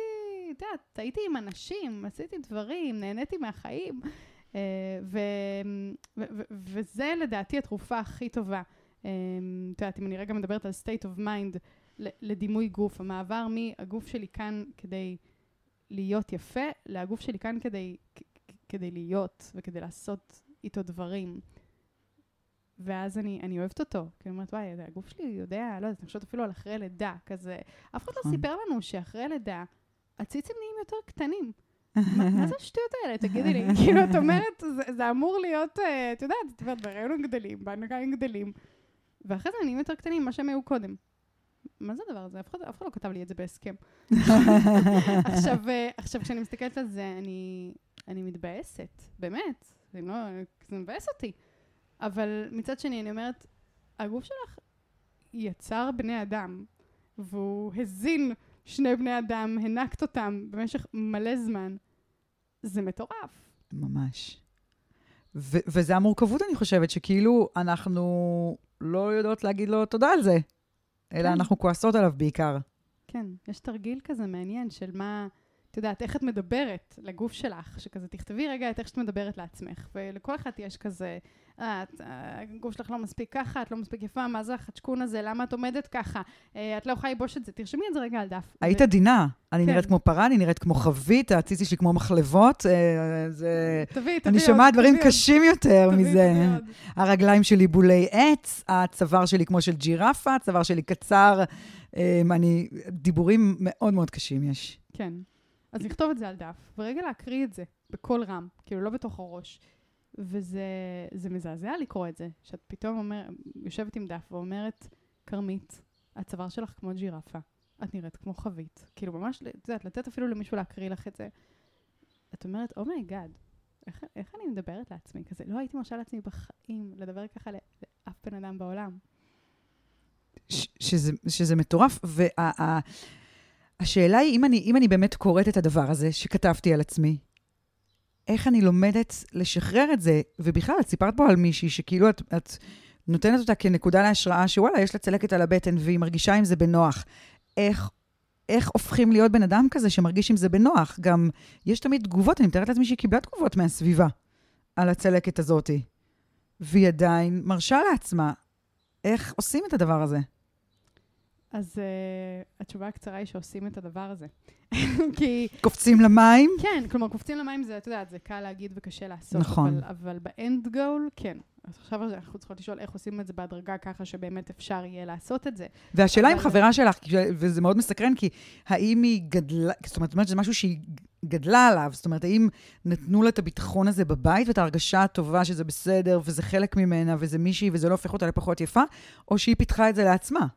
את יודעת, הייתי עם אנשים, עשיתי דברים, נהניתי מהחיים. אה, ו, ו, ו, וזה לדעתי התרופה הכי טובה. אה, את יודעת, אם אני רגע מדברת על state of mind לדימוי גוף, המעבר מהגוף שלי כאן כדי להיות יפה, להגוף שלי כאן כדי, כדי להיות וכדי לעשות איתו דברים. ואז אני, אני אוהבת אותו. כי אני אומרת, וואי, הגוף שלי יודע, לא יודעת, אני חושבת אפילו על אחרי לידה, כזה. אף אחד לא נכון. סיפר לנו שאחרי לידה, הציצים נהיים יותר קטנים. מה זה השטויות האלה? תגידי לי. כאילו, את אומרת, זה אמור להיות, אה, את יודעת, את יודעת, בהריון גדלים, בהנהגה גדלים, ואחרי זה נהיים יותר קטנים ממה שהם היו קודם. מה זה הדבר הזה? אף אחד, אף אחד לא כתב לי את זה בהסכם. עכשיו, אה, עכשיו, כשאני מסתכלת על זה, אני, אני מתבאסת, באמת. זה, לא, זה מבאס אותי. אבל מצד שני, אני אומרת, הגוף שלך יצר בני אדם, והוא הזין שני בני אדם, הנקת אותם במשך מלא זמן. זה מטורף. ממש. ו- וזה המורכבות, אני חושבת, שכאילו אנחנו לא יודעות להגיד לו תודה על זה, אלא כן. אנחנו כועסות עליו בעיקר. כן, יש תרגיל כזה מעניין של מה... את יודעת, איך את מדברת לגוף שלך, שכזה תכתבי רגע את איך שאת מדברת לעצמך, ולכל אחת יש כזה, אה, הגוף שלך לא מספיק ככה, את לא מספיק יפה, מה זה החדשקון הזה, למה את עומדת ככה, אה, את לא יכולה לבוש את זה, תרשמי את זה רגע על דף. היית עדינה, אני כן. נראית כמו פרה, אני נראית כמו חבית, הציצי שלי כמו מחלבות, אה, זה... תביאי, תביאי אני שומעת דברים קשים יותר מזה. הרגליים שלי בולי עץ, הצוואר שלי כמו של ג'ירפה, הצוואר שלי קצר, אני, דיבורים מאוד מאוד קשים יש. כן. אז לכתוב את זה על דף, ורגע להקריא את זה בקול רם, כאילו לא בתוך הראש. וזה מזעזע לקרוא את זה, שאת פתאום אומר, יושבת עם דף ואומרת, כרמית, הצוואר שלך כמו ג'ירפה, את נראית כמו חבית. כאילו ממש, את יודעת, לתת אפילו למישהו להקריא לך את זה. את אומרת, oh my God, איך, איך אני מדברת לעצמי כזה? לא הייתי מרשה לעצמי בחיים לדבר ככה לאף בן אדם בעולם. שזה, שזה מטורף, וה... השאלה היא, אם אני, אם אני באמת קוראת את הדבר הזה שכתבתי על עצמי, איך אני לומדת לשחרר את זה? ובכלל, את סיפרת פה על מישהי שכאילו את, את נותנת אותה כנקודה להשראה, שוואלה, יש לה צלקת על הבטן והיא מרגישה עם זה בנוח. איך, איך הופכים להיות בן אדם כזה שמרגיש עם זה בנוח? גם יש תמיד תגובות, אני מתארת לעצמי שהיא קיבלה תגובות מהסביבה על הצלקת הזאת, והיא עדיין מרשה לעצמה. איך עושים את הדבר הזה? אז uh, התשובה הקצרה היא שעושים את הדבר הזה. כי... קופצים למים? כן, כלומר, קופצים למים זה, את יודעת, זה קל להגיד וקשה לעשות. נכון. אבל, אבל באנד גול, כן. אז עכשיו אנחנו צריכות לשאול איך עושים את זה בהדרגה ככה שבאמת אפשר יהיה לעשות את זה. והשאלה אבל... עם חברה שלך, וזה מאוד מסקרן, כי האם היא גדלה, זאת אומרת, זה משהו שהיא גדלה עליו, זאת אומרת, האם נתנו לה את הביטחון הזה בבית ואת ההרגשה הטובה שזה בסדר, וזה חלק ממנה, וזה מישהי, וזה לא הופך אותה לפחות יפה, או שהיא פיתחה את זה לעצמה?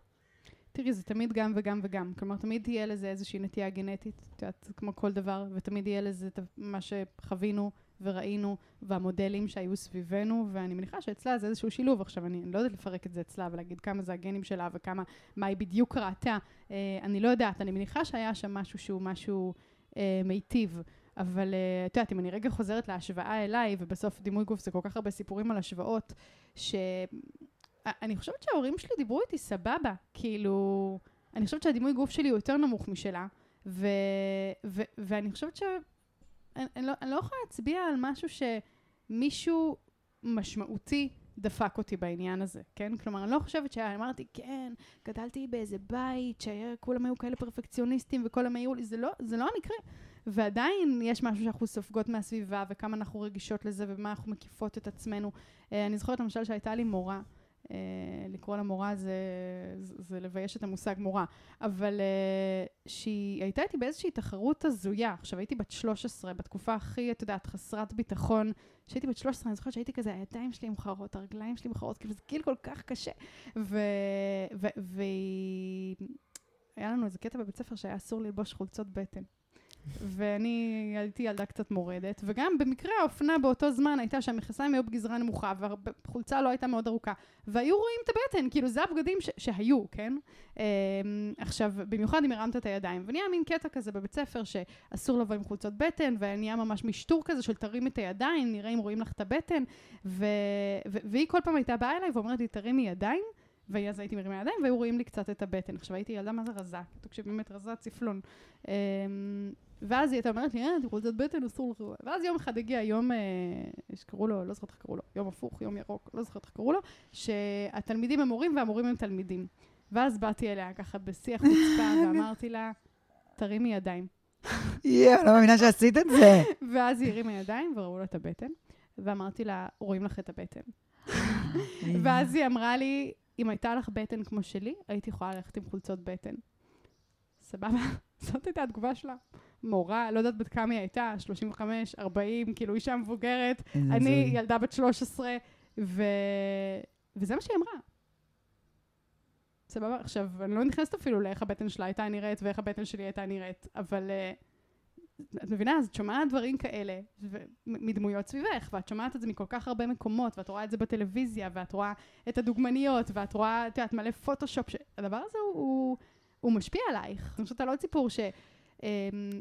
תראי, זה תמיד גם וגם וגם. כלומר, תמיד תהיה לזה איזושהי נטייה גנטית, את יודעת, כמו כל דבר, ותמיד יהיה לזה מה שחווינו וראינו, והמודלים שהיו סביבנו, ואני מניחה שאצלה זה איזשהו שילוב. עכשיו, אני, אני לא יודעת לפרק את זה אצלה ולהגיד כמה זה הגנים שלה וכמה, מה היא בדיוק ראתה. אה, אני לא יודעת, אני מניחה שהיה שם משהו שהוא משהו אה, מיטיב. אבל אה, את יודעת, אם אני רגע חוזרת להשוואה אליי, ובסוף דימוי גוף זה כל כך הרבה סיפורים על השוואות, ש... אני חושבת שההורים שלי דיברו איתי סבבה, כאילו, אני חושבת שהדימוי גוף שלי הוא יותר נמוך משלה, ו, ו, ואני חושבת ש... אני, אני, לא, אני לא יכולה להצביע על משהו שמישהו משמעותי דפק אותי בעניין הזה, כן? כלומר, אני לא חושבת שאמרתי, כן, גדלתי באיזה בית שכולם היו כאלה פרפקציוניסטים וכולם היו לי, זה לא, זה לא המקרה. ועדיין יש משהו שאנחנו סופגות מהסביבה וכמה אנחנו רגישות לזה ומה אנחנו מקיפות את עצמנו. Uh, אני זוכרת למשל שהייתה לי מורה אה, לקרוא לה מורה זה, זה, זה לבייש את המושג מורה, אבל אה, שהיא הייתה איתי באיזושהי תחרות הזויה. עכשיו, הייתי בת 13, בתקופה הכי, את יודעת, חסרת ביטחון. כשהייתי בת 13, אני זוכרת שהייתי כזה, הידיים שלי מוכרות, הרגליים שלי מוכרות, כאילו זה גיל כל כך קשה. והיא... היה לנו איזה קטע בבית ספר שהיה אסור ללבוש חולצות בטן. ואני הייתי ילדה קצת מורדת, וגם במקרה האופנה באותו זמן הייתה שהמכסיים היו בגזרה נמוכה, והחולצה לא הייתה מאוד ארוכה, והיו רואים את הבטן, כאילו זה הבגדים ש- שהיו, כן? Um, עכשיו, במיוחד אם הרמת את הידיים, ונהיה מין קטע כזה בבית ספר שאסור לבוא עם חולצות בטן, ונהיה ממש משטור כזה של תרים את הידיים, נראה אם רואים לך את הבטן, ו- ו- והיא כל פעם הייתה באה אליי ואומרת לי, תרימי ידיים. ואז הייתי מרימה ידיים, והיו רואים לי קצת את הבטן. עכשיו הייתי ילדה מה זה רזה, תקשיב, באמת רזה צפלון. ואז היא הייתה אומרת לי, אה, אתם רוצות בטן, אסור לך. ואז יום אחד הגיע יום, אה, שקראו לו, לא זוכרת איך קראו לו, יום הפוך, יום ירוק, לא זוכרת איך קראו לו, שהתלמידים הם מורים והמורים הם תלמידים. ואז באתי אליה ככה בשיח חוצפה, ואמרתי לה, תרימי ידיים. יואו, לא מאמינה שעשית את זה. ואז היא הרימה ידיים וראו לה את הבטן, ואמרתי לה, רואים לך את הבטן. ואז היא אמרה לי, אם הייתה לך בטן כמו שלי, היית יכולה ללכת עם חולצות בטן. סבבה? זאת הייתה התגובה שלה. מורה, לא יודעת בת כמה היא הייתה, 35, 40, כאילו אישה מבוגרת. אני ילדה בת 13, ו... וזה מה שהיא אמרה. סבבה? עכשיו, אני לא נכנסת אפילו לאיך הבטן שלה הייתה נראית ואיך הבטן שלי הייתה נראית, אבל uh, את מבינה? אז את שומעת דברים כאלה ו- מדמויות סביבך, ואת שומעת את זה מכל כך הרבה מקומות, ואת רואה את זה בטלוויזיה, ואת רואה את הדוגמניות, ואת רואה, את יודעת, מלא פוטושופ, ש... הדבר הזה הוא, הוא, הוא משפיע עלייך. אני חושבת על עוד סיפור ש... אמ,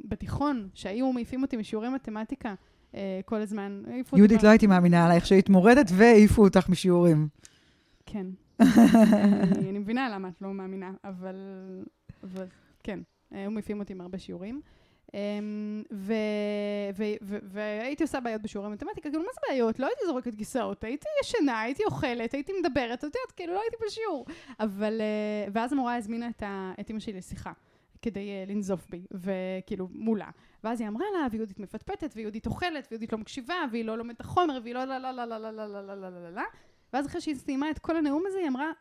בתיכון, שהיו מעיפים אותי משיעורי מתמטיקה אה, כל הזמן. יהודית, לא הייתי מאמינה עלייך שהיית מורדת והעיפו אותך משיעורים. כן. אני מבינה למה את לא מאמינה, אבל כן, היו מעיפים אותי מהרבה שיעורים. אמ, והייתי עושה בעיות בשיעורי מתמטיקה, כאילו מה זה בעיות? לא הייתי זורקת כיסאות, הייתי ישנה, הייתי אוכלת, הייתי מדברת, את יודעת, כאילו לא הייתי בשיעור. אבל, אה, ואז המורה הזמינה את אמא שלי לשיחה. כדי uh, לנזוף בי, וכאילו מולה. ואז היא אמרה לה, ויהודית מפטפטת, ויהודית אוכלת, ויהודית לא מקשיבה, והיא לא לומדת החומר, והיא לא לה לה לה לה לה לה לה לה לה לה ואז אחרי שהיא סיימה את כל הנאום הזה, היא אמרה,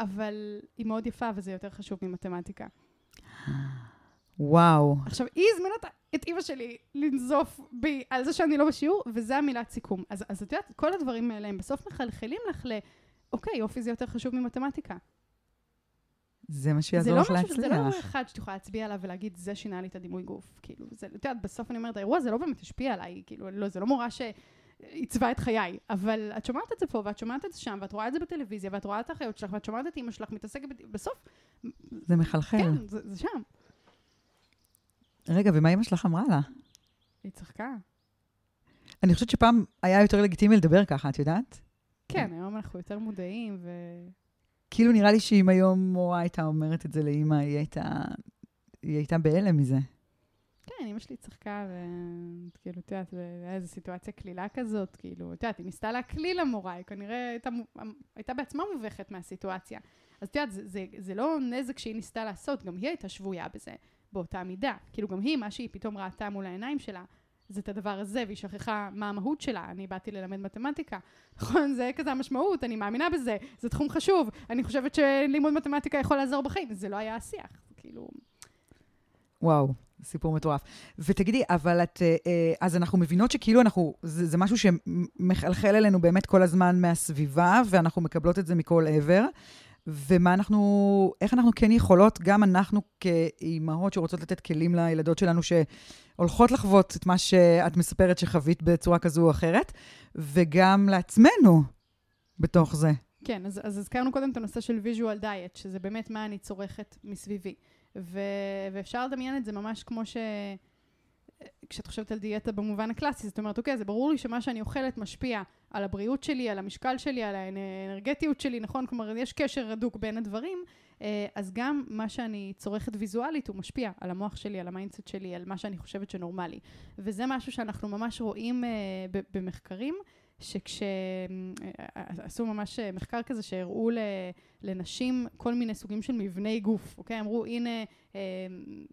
אבל היא מאוד יפה וזה יותר חשוב ממתמטיקה. וואו. עכשיו, היא הזמינה את אימא שלי לנזוף בי על זה שאני לא בשיעור, וזה המילת סיכום. אז, אז את יודעת, כל הדברים האלה הם בסוף מחלחלים לך ל... אוקיי, יופי זה יותר חשוב ממתמטיקה. זה מה שיעזור לך להצליח. זה לא דבר אחד שאת יכולה להצביע עליו ולהגיד, זה שינה לי את הדימוי גוף. כאילו, זה, את יודעת, בסוף אני אומרת, האירוע הזה לא באמת השפיע עליי, כאילו, לא, זה לא מורה שעיצבה את חיי, אבל את שומעת את זה פה, ואת שומעת את זה שם, ואת רואה את זה בטלוויזיה, ואת רואה את האחיות שלך, ואת שומעת את אימא שלך מתעסקת, בסוף... זה מחלחל. כן, זה, זה שם. רגע, ומה אימא שלך אמרה לה? היא צחקה. אני חושבת שפעם היה יותר לגיטימי לדבר ככה, את יודעת? כן, היום אנחנו יותר מודעים, ו... כאילו נראה לי שאם היום מורה הייתה אומרת את זה לאימא, היא הייתה, היא הייתה בהלם מזה. כן, אימא שלי צחקה, וכאילו, את יודעת, היה איזו סיטואציה קלילה כזאת, כאילו, את יודעת, היא ניסתה להקליל למורה, היא כנראה הייתה, הייתה בעצמה מובכת מהסיטואציה. אז את יודעת, זה, זה, זה לא נזק שהיא ניסתה לעשות, גם היא הייתה שבויה בזה, באותה מידה. כאילו, גם היא, מה שהיא פתאום ראתה מול העיניים שלה, זה את הדבר הזה, והיא שכחה מה המהות שלה. אני באתי ללמד מתמטיקה. נכון, זה כזה המשמעות, אני מאמינה בזה, זה תחום חשוב. אני חושבת שלימוד מתמטיקה יכול לעזור בחיים. זה לא היה השיח, כאילו... וואו, סיפור מטורף. ותגידי, אבל את, אה, אה, אז אנחנו מבינות שכאילו אנחנו, זה, זה משהו שמחלחל אלינו באמת כל הזמן מהסביבה, ואנחנו מקבלות את זה מכל עבר. ומה אנחנו, איך אנחנו כן יכולות, גם אנחנו כאימהות שרוצות לתת כלים לילדות שלנו שהולכות לחוות את מה שאת מספרת שחווית בצורה כזו או אחרת, וגם לעצמנו בתוך זה. כן, אז, אז הזכרנו קודם את הנושא של visual diet, שזה באמת מה אני צורכת מסביבי. ו, ואפשר לדמיין את זה ממש כמו ש... כשאת חושבת על דיאטה במובן הקלאסי, זאת אומרת, אוקיי, זה ברור לי שמה שאני אוכלת משפיע על הבריאות שלי, על המשקל שלי, על האנרגטיות שלי, נכון? כלומר, יש קשר הדוק בין הדברים, אה, אז גם מה שאני צורכת ויזואלית הוא משפיע על המוח שלי, על ה mindset שלי, על מה שאני חושבת שנורמלי. וזה משהו שאנחנו ממש רואים אה, במחקרים, שכשעשו ממש מחקר כזה שהראו לנשים כל מיני סוגים של מבני גוף, אוקיי? אמרו, הנה, אה,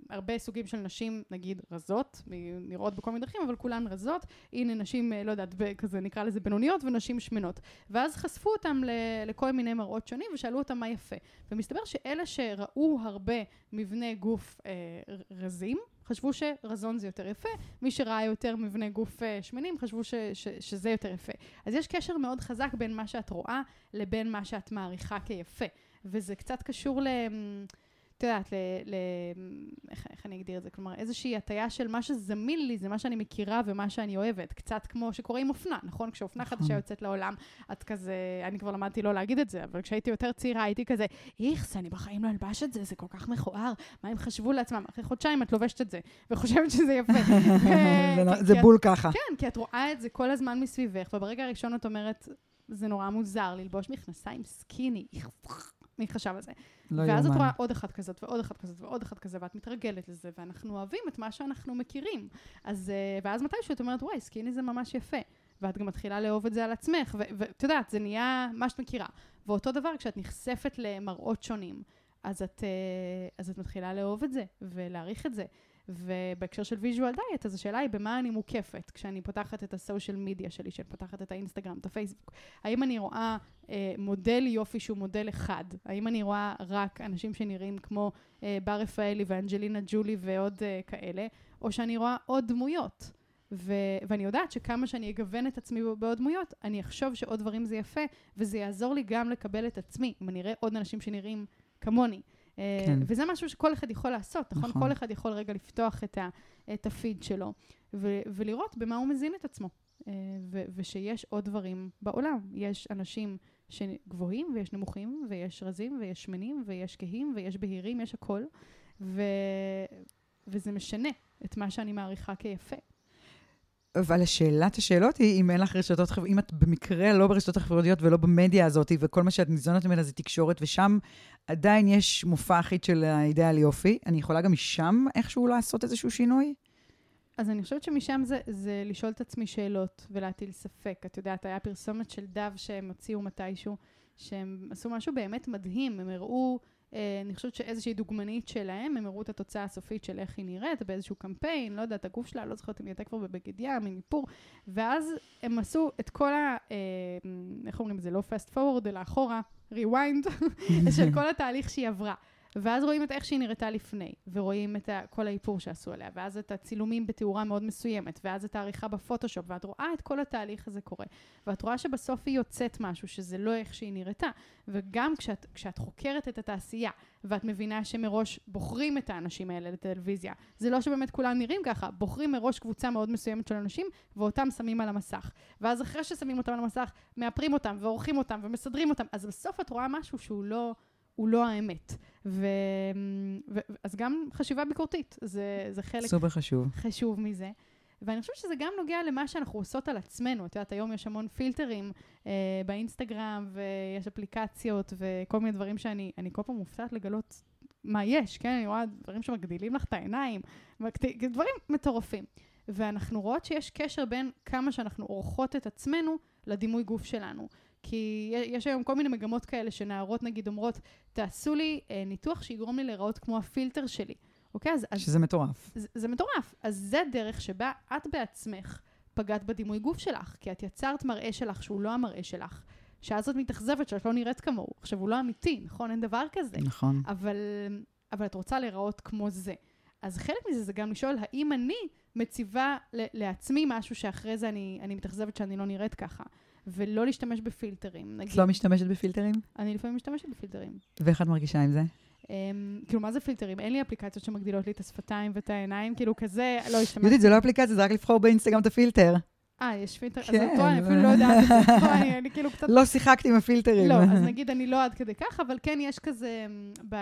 הרבה סוגים של נשים, נגיד, רזות, נראות בכל מיני דרכים, אבל כולן רזות. הנה נשים, לא יודעת, כזה נקרא לזה בינוניות, ונשים שמנות. ואז חשפו אותם לכל מיני מראות שונים, ושאלו אותם מה יפה. ומסתבר שאלה שראו הרבה מבני גוף אה, רזים, חשבו שרזון זה יותר יפה, מי שראה יותר מבני גוף שמנים חשבו ש, ש, שזה יותר יפה. אז יש קשר מאוד חזק בין מה שאת רואה לבין מה שאת מעריכה כיפה. וזה קצת קשור ל... את יודעת, ל... ל איך, איך אני אגדיר את זה? כלומר, איזושהי הטיה של מה שזמין לי, זה מה שאני מכירה ומה שאני אוהבת. קצת כמו שקורה עם אופנה, נכון? כשאופנה נכון. חדשה יוצאת לעולם, את כזה, אני כבר למדתי לא להגיד את זה, אבל כשהייתי יותר צעירה הייתי כזה, איכס, אני בחיים לא אלבש את זה, זה כל כך מכוער, מה הם חשבו לעצמם? אחרי חודשיים את לובשת את זה, וחושבת שזה יפה. זה בול ככה. כן, כי את רואה את זה כל הזמן מסביבך, וברגע הראשון את אומרת, זה נורא מוזר ללבוש מכנסיים סקיני. מי חשב על זה? לא וואס יומן. את רואה עוד אחת כזאת, ועוד אחת כזאת, ועוד אחת כזאת, ואת מתרגלת לזה, ואנחנו אוהבים את מה שאנחנו מכירים. אז, אה, ואז מתישהו את אומרת, וואי, skinny זה ממש יפה. ואת גם מתחילה לאהוב את זה על עצמך, ואת יודעת, זה נהיה מה שאת מכירה. ואותו דבר, כשאת נחשפת למראות שונים, אז את, אה, אז את מתחילה לאהוב את זה, ולהעריך את זה. ובהקשר של visual diet, אז השאלה היא במה אני מוקפת כשאני פותחת את ה social media שלי, כשאני פותחת את האינסטגרם, את הפייסבוק. האם אני רואה אה, מודל יופי שהוא מודל אחד? האם אני רואה רק אנשים שנראים כמו אה, בר רפאלי ואנג'לינה ג'ולי ועוד אה, כאלה, או שאני רואה עוד דמויות? ו- ואני יודעת שכמה שאני אגוון את עצמי בעוד דמויות, אני אחשוב שעוד דברים זה יפה, וזה יעזור לי גם לקבל את עצמי, אם אני אראה עוד אנשים שנראים כמוני. אה, כן. וזה משהו שכל אחד יכול לעשות, נכון? נכון? כל אחד יכול רגע לפתוח את, ה, את הפיד שלו ו, ולראות במה הוא מזין את עצמו. אה, ו, ושיש עוד דברים בעולם. יש אנשים שגבוהים ויש נמוכים, ויש רזים ויש שמנים ויש כהים ויש בהירים, יש הכל. ו, וזה משנה את מה שאני מעריכה כיפה. אבל השאלת השאלות היא, אם אין לך רשתות חברתיות, אם את במקרה לא ברשתות החברתיות ולא במדיה הזאת, וכל מה שאת ניזונת ממנה זה תקשורת, ושם עדיין יש מופע אחיד של האידאל יופי, אני יכולה גם משם איכשהו לעשות איזשהו שינוי? אז אני חושבת שמשם זה, זה לשאול את עצמי שאלות ולהטיל ספק. את יודעת, היה פרסומת של דב שהם הוציאו מתישהו, שהם עשו משהו באמת מדהים, הם הראו... אה, אני חושבת שאיזושהי דוגמנית שלהם, הם הראו את התוצאה הסופית של איך היא נראית באיזשהו קמפיין, לא יודעת, הגוף שלה, לא זוכרת אם היא הייתה כבר בבגד ים, עם איפור, ואז הם עשו את כל ה... אה, איך אומרים זה? לא fast forward, אלא אחורה, rewind, של כל התהליך שהיא עברה. ואז רואים את איך שהיא נראתה לפני, ורואים את כל האיפור שעשו עליה, ואז את הצילומים בתאורה מאוד מסוימת, ואז את העריכה בפוטושופ, ואת רואה את כל התהליך הזה קורה. ואת רואה שבסוף היא יוצאת משהו שזה לא איך שהיא נראתה. וגם כשאת, כשאת חוקרת את התעשייה, ואת מבינה שמראש בוחרים את האנשים האלה לטלוויזיה, זה לא שבאמת כולם נראים ככה, בוחרים מראש קבוצה מאוד מסוימת של אנשים, ואותם שמים על המסך. ואז אחרי ששמים אותם על המסך, מאפרים אותם, ועורכים אותם, ומסדרים אותם, אז בסוף את רואה משהו שהוא לא... הוא לא האמת. ו... ו... אז גם חשיבה ביקורתית, זה, זה חלק... סופר חשוב. חשוב מזה. ואני חושבת שזה גם נוגע למה שאנחנו עושות על עצמנו. את יודעת, היום יש המון פילטרים אה, באינסטגרם, ויש אפליקציות, וכל מיני דברים שאני כל פעם מופתעת לגלות מה יש, כן? אני רואה דברים שמגדילים לך את העיניים, דברים מטורפים. ואנחנו רואות שיש קשר בין כמה שאנחנו עורכות את עצמנו לדימוי גוף שלנו. כי יש היום כל מיני מגמות כאלה שנערות נגיד אומרות, תעשו לי אה, ניתוח שיגרום לי להיראות כמו הפילטר שלי. אוקיי? אז... שזה מטורף. זה, זה מטורף. אז זה דרך שבה את בעצמך פגעת בדימוי גוף שלך, כי את יצרת מראה שלך שהוא לא המראה שלך. שאז את מתאכזבת שאת לא נראית כמוהו. עכשיו, הוא לא אמיתי, נכון? אין דבר כזה. נכון. אבל, אבל את רוצה להיראות כמו זה. אז חלק מזה זה גם לשאול, האם אני מציבה לעצמי משהו שאחרי זה אני, אני מתאכזבת שאני לא נראית ככה. ולא להשתמש בפילטרים. נגיד, את לא משתמשת בפילטרים? אני לפעמים משתמשת בפילטרים. ואיך את מרגישה עם זה? Um, כאילו, מה זה פילטרים? אין לי אפליקציות שמגדילות לי את השפתיים ואת העיניים, כאילו, כזה, לא השתמשתי. יהודית, זה לא אפליקציה, זה רק לבחור באינסטגרם את הפילטר. אה, יש פילטר? כן. אז פה אני אפילו לא יודעת את זה. אני, אני כאילו קצת... לא שיחקתי עם הפילטרים. לא, אז נגיד אני לא עד כדי כך, אבל כן יש כזה, ב...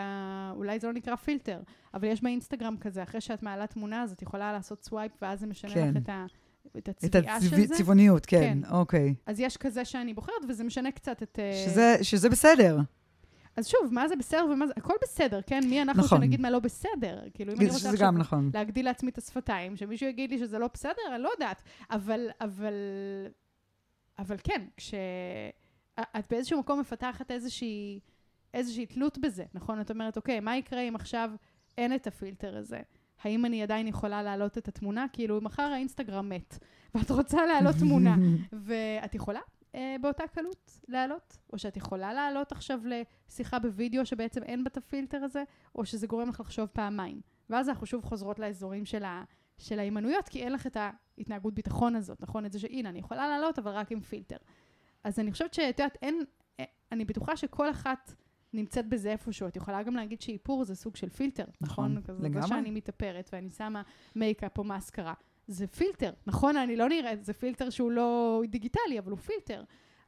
אולי זה לא נקרא פילטר, אבל יש באינסטגרם כזה, אחרי שאת מעלה תמונה, אז את יכולה לעשות swipe, ואז זה משנה כן. לך את ה... את הצביעה של זה. את הצבעוניות, כן, כן, אוקיי. אז יש כזה שאני בוחרת, וזה משנה קצת את... אה, שזה, שזה בסדר. אז שוב, מה זה בסדר ומה זה... הכל בסדר, כן? מי אנחנו נכון. שנגיד מה לא בסדר? כאילו, אם אני רוצה עכשיו נכון. להגדיל לעצמי את השפתיים, שמישהו יגיד לי שזה לא בסדר, אני לא יודעת. אבל, אבל, אבל כן, כשאת באיזשהו מקום מפתחת איזושהי, איזושהי תלות בזה, נכון? את אומרת, אוקיי, מה יקרה אם עכשיו אין את הפילטר הזה? האם אני עדיין יכולה להעלות את התמונה? כאילו, מחר האינסטגרם מת, ואת רוצה להעלות תמונה, ואת יכולה אה, באותה קלות להעלות? או שאת יכולה להעלות עכשיו לשיחה בווידאו שבעצם אין בה את הפילטר הזה, או שזה גורם לך לחשוב פעמיים. ואז אנחנו שוב חוזרות לאזורים של, ה, של ההימנויות, כי אין לך את ההתנהגות ביטחון הזאת, נכון? את זה שהנה, אני יכולה לעלות, אבל רק עם פילטר. אז אני חושבת שאת יודעת, אין, אה, אני בטוחה שכל אחת נמצאת בזה איפשהו. את יכולה גם להגיד שאיפור זה סוג של פילטר, נכון? נכון, לגמרי. זה שאני מתאפרת ואני שמה מייקאפ או מאסקרה. זה פילטר, נכון? אני לא נראית, זה פילטר שהוא לא דיגיטלי, אבל הוא פילטר.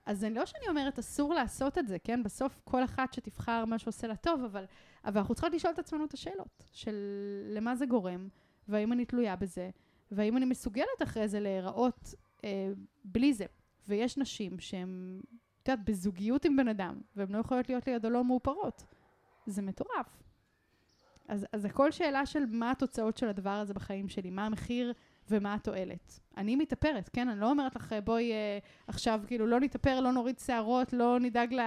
אז אני לא שאני אומרת, אסור לעשות את זה, כן? בסוף כל אחת שתבחר מה שעושה לה טוב, אבל, אבל אנחנו צריכות לשאול את עצמנו את השאלות של למה זה גורם, והאם אני תלויה בזה, והאם אני מסוגלת אחרי זה להיראות אה, בלי זה. ויש נשים שהן, את יודעת, בזוגיות עם בן אדם, והן לא יכולות להיות לידו לא מאופרות. זה מטורף. אז, אז הכל שאלה של מה התוצאות של הדבר הזה בחיים שלי, מה המחיר ומה התועלת. אני מתאפרת, כן? אני לא אומרת לך, בואי אה, עכשיו, כאילו, לא נתאפר, לא נוריד שערות, לא נדאג ל...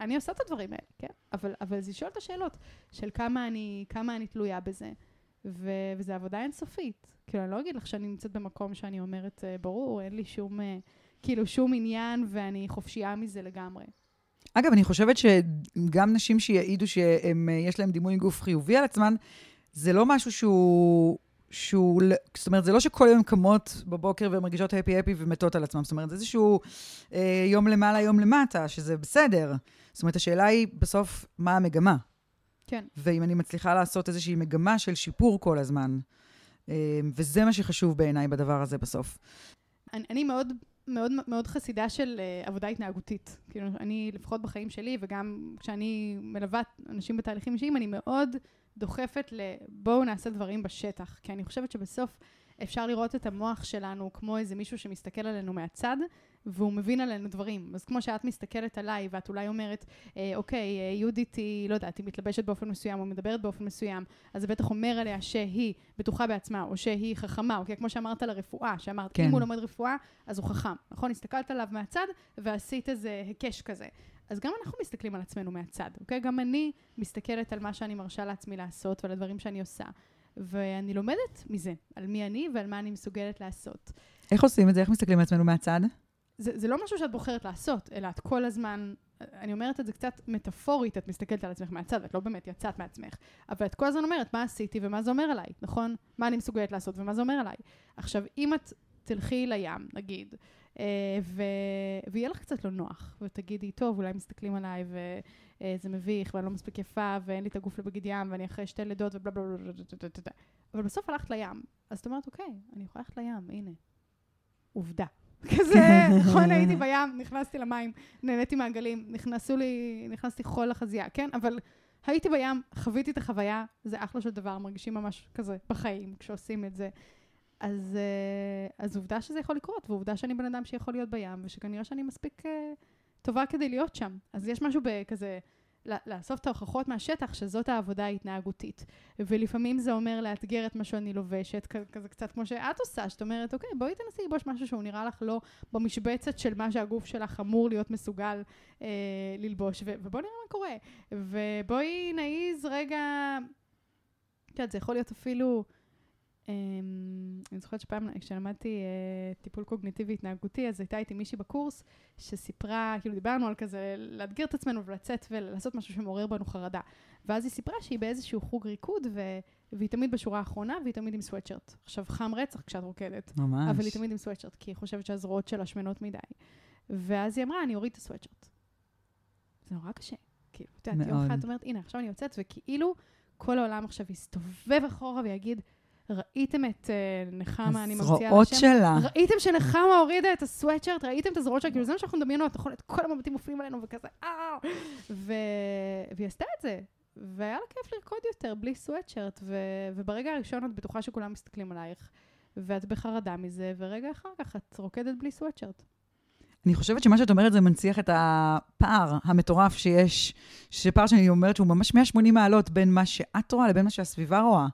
אני עושה את הדברים האלה, כן? אבל, אבל זה לשאול את השאלות של כמה אני, כמה אני תלויה בזה. ו, וזו עבודה אינסופית. כאילו, אני לא אגיד לך שאני נמצאת במקום שאני אומרת, אה, ברור, אין לי שום, אה, כאילו, שום עניין ואני חופשייה מזה לגמרי. אגב, אני חושבת שגם נשים שיעידו שיש להם דימוי גוף חיובי על עצמן, זה לא משהו שהוא... שהוא, זאת אומרת, זה לא שכל יום קמות בבוקר והן מרגישות הפי-הפי ומתות על עצמן. זאת אומרת, זה איזשהו אה, יום למעלה, יום למטה, שזה בסדר. זאת אומרת, השאלה היא בסוף, מה המגמה? כן. ואם אני מצליחה לעשות איזושהי מגמה של שיפור כל הזמן. אה, וזה מה שחשוב בעיניי בדבר הזה בסוף. אני, אני מאוד מאוד מאוד חסידה של uh, עבודה התנהגותית. כאילו, אני, לפחות בחיים שלי, וגם כשאני מלווה אנשים בתהליכים אישיים, אני מאוד דוחפת לבואו נעשה דברים בשטח. כי אני חושבת שבסוף אפשר לראות את המוח שלנו כמו איזה מישהו שמסתכל עלינו מהצד, והוא מבין עלינו דברים. אז כמו שאת מסתכלת עליי, ואת אולי אומרת, אה, אוקיי, אה, יהודית היא, לא יודעת, היא מתלבשת באופן מסוים, או מדברת באופן מסוים, אז זה בטח אומר עליה שהיא בטוחה בעצמה, או שהיא חכמה, אוקיי? כמו שאמרת על הרפואה, שאמרת, כן. אם הוא לומד רפואה, אז הוא חכם. נכון? הסתכלת עליו מהצד, ועשית איזה היקש כזה. אז גם אנחנו מסתכלים על עצמנו מהצד, אוקיי? גם אני מסתכלת על מה שאני מרשה לעצמי לעשות ועל הדברים שאני עושה. ואני לומדת מזה, על מי אני ועל מה אני מסוגלת לעשות. איך עושים את זה? איך מסתכלים על עצמנו מהצד? זה, זה לא משהו שאת בוחרת לעשות, אלא את כל הזמן, אני אומרת את זה קצת מטאפורית, את מסתכלת על עצמך מהצד, את לא באמת יצאת מעצמך, אבל את כל הזמן אומרת מה עשיתי ומה זה אומר עליי, נכון? מה אני מסוגלת לעשות ומה זה אומר עליי. עכשיו, אם את תלכי לים, נגיד, אה, ו... ויהיה לך קצת לא נוח, ותגידי, טוב, אולי מסתכלים עליי וזה מביך, ואני לא מספיק יפה, ואין לי את הגוף לבגד ים, ואני אחרי שתי לידות ובלה בלה בלה בלה בלה בלה אבל בסוף הלכת לים. אז את אומרת, אוקיי, אני יכולה ללכת לים, הנה. עובדה. כזה, נכון, הייתי בים, נכנסתי למים, נהניתי מהגלים, נכנסו לי, נכנסתי חול לחזייה, כן? אבל הייתי בים, חוויתי את החוויה, זה אחלה של דבר, מרגישים ממש כזה בחיים כשעושים את זה. אז, אה, אז עובדה שזה יכול לקרות, ועובדה שאני בן אדם שיכול להיות בים, ושכנראה שאני מספיק uh, טובה כדי להיות שם. אז יש משהו בכזה, לאסוף את ההוכחות מהשטח, שזאת העבודה ההתנהגותית. ולפעמים זה אומר לאתגר את מה שאני לובשת, כזה קצת כמו שאת עושה, שאת אומרת, אוקיי, בואי תנסי ללבוש משהו שהוא נראה לך לא במשבצת של מה שהגוף שלך אמור להיות מסוגל אה, ללבוש, ובואי נראה מה קורה. ובואי נעיז רגע, את יודעת, זה יכול להיות אפילו... אמ, אני זוכרת שפעם כשלמדתי uh, טיפול קוגניטיבי התנהגותי, אז הייתה איתי מישהי בקורס שסיפרה, כאילו דיברנו על כזה לאתגר את עצמנו ולצאת ולעשות משהו שמעורר בנו חרדה. ואז היא סיפרה שהיא באיזשהו חוג ריקוד, ו... והיא תמיד בשורה האחרונה, והיא תמיד עם סוואטשרט. עכשיו, חם רצח כשאת רוקדת. ממש. אבל היא תמיד עם סוואטשרט, כי היא חושבת שהזרועות שלה שמנות מדי. ואז היא אמרה, אני אוריד את הסוואטשרט. זה נורא קשה. כאילו, את יודעת, יום אחד את אומרת, הנה, עכשיו אני יוצאת, וכאילו כל העולם עכשיו יסתובב אחורה ויגיד, ראיתם את uh, נחמה, אני ממציאה על השם? הזרועות שלה. ראיתם שנחמה הורידה את הסוואטשרט? ראיתם את הזרועות שלה? כאילו זה מה שאנחנו מדמיינו, נכון? את כל המבטים מופנים עלינו וכזה, אה! ו... והיא עשתה את זה. והיה לה כיף לרקוד יותר, בלי סוואטשרט. ו... וברגע הראשון את בטוחה שכולם מסתכלים עלייך, ואת בחרדה מזה, ורגע אחר כך את רוקדת בלי סוואטשרט. אני חושבת שמה שאת אומרת זה מנציח את הפער המטורף שיש, שפער שאני אומרת שהוא ממש 180 מעלות בין מה שאת רואה לבין מה שהסביבה רואה.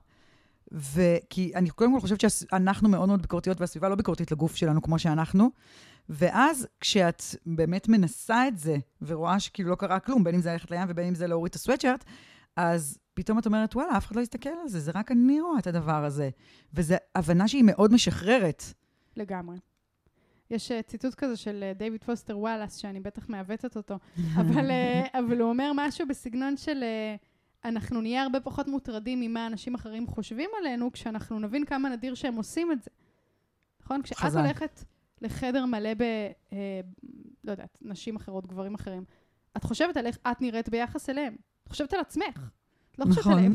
וכי אני קודם כל חושבת שאנחנו מאוד מאוד ביקורתיות, והסביבה לא ביקורתית לגוף שלנו כמו שאנחנו. ואז כשאת באמת מנסה את זה, ורואה שכאילו לא קרה כלום, בין אם זה ללכת לים ובין אם זה להוריד את הסוואטשרט, אז פתאום את אומרת, וואלה, אף אחד לא יסתכל על זה, זה רק אני רואה את הדבר הזה. וזו הבנה שהיא מאוד משחררת. לגמרי. יש uh, ציטוט כזה של uh, דיוויד פוסטר וואלאס, שאני בטח מעוותת אותו, אבל, uh, אבל הוא אומר משהו בסגנון של uh, אנחנו נהיה הרבה פחות מוטרדים ממה אנשים אחרים חושבים עלינו, כשאנחנו נבין כמה נדיר שהם עושים את זה. נכון? כשאת חזק. הולכת לחדר מלא ב... Uh, לא יודעת, נשים אחרות, גברים אחרים, את חושבת על איך את נראית ביחס אליהם. את חושבת על עצמך. את לא חושבת נכון. עליהם.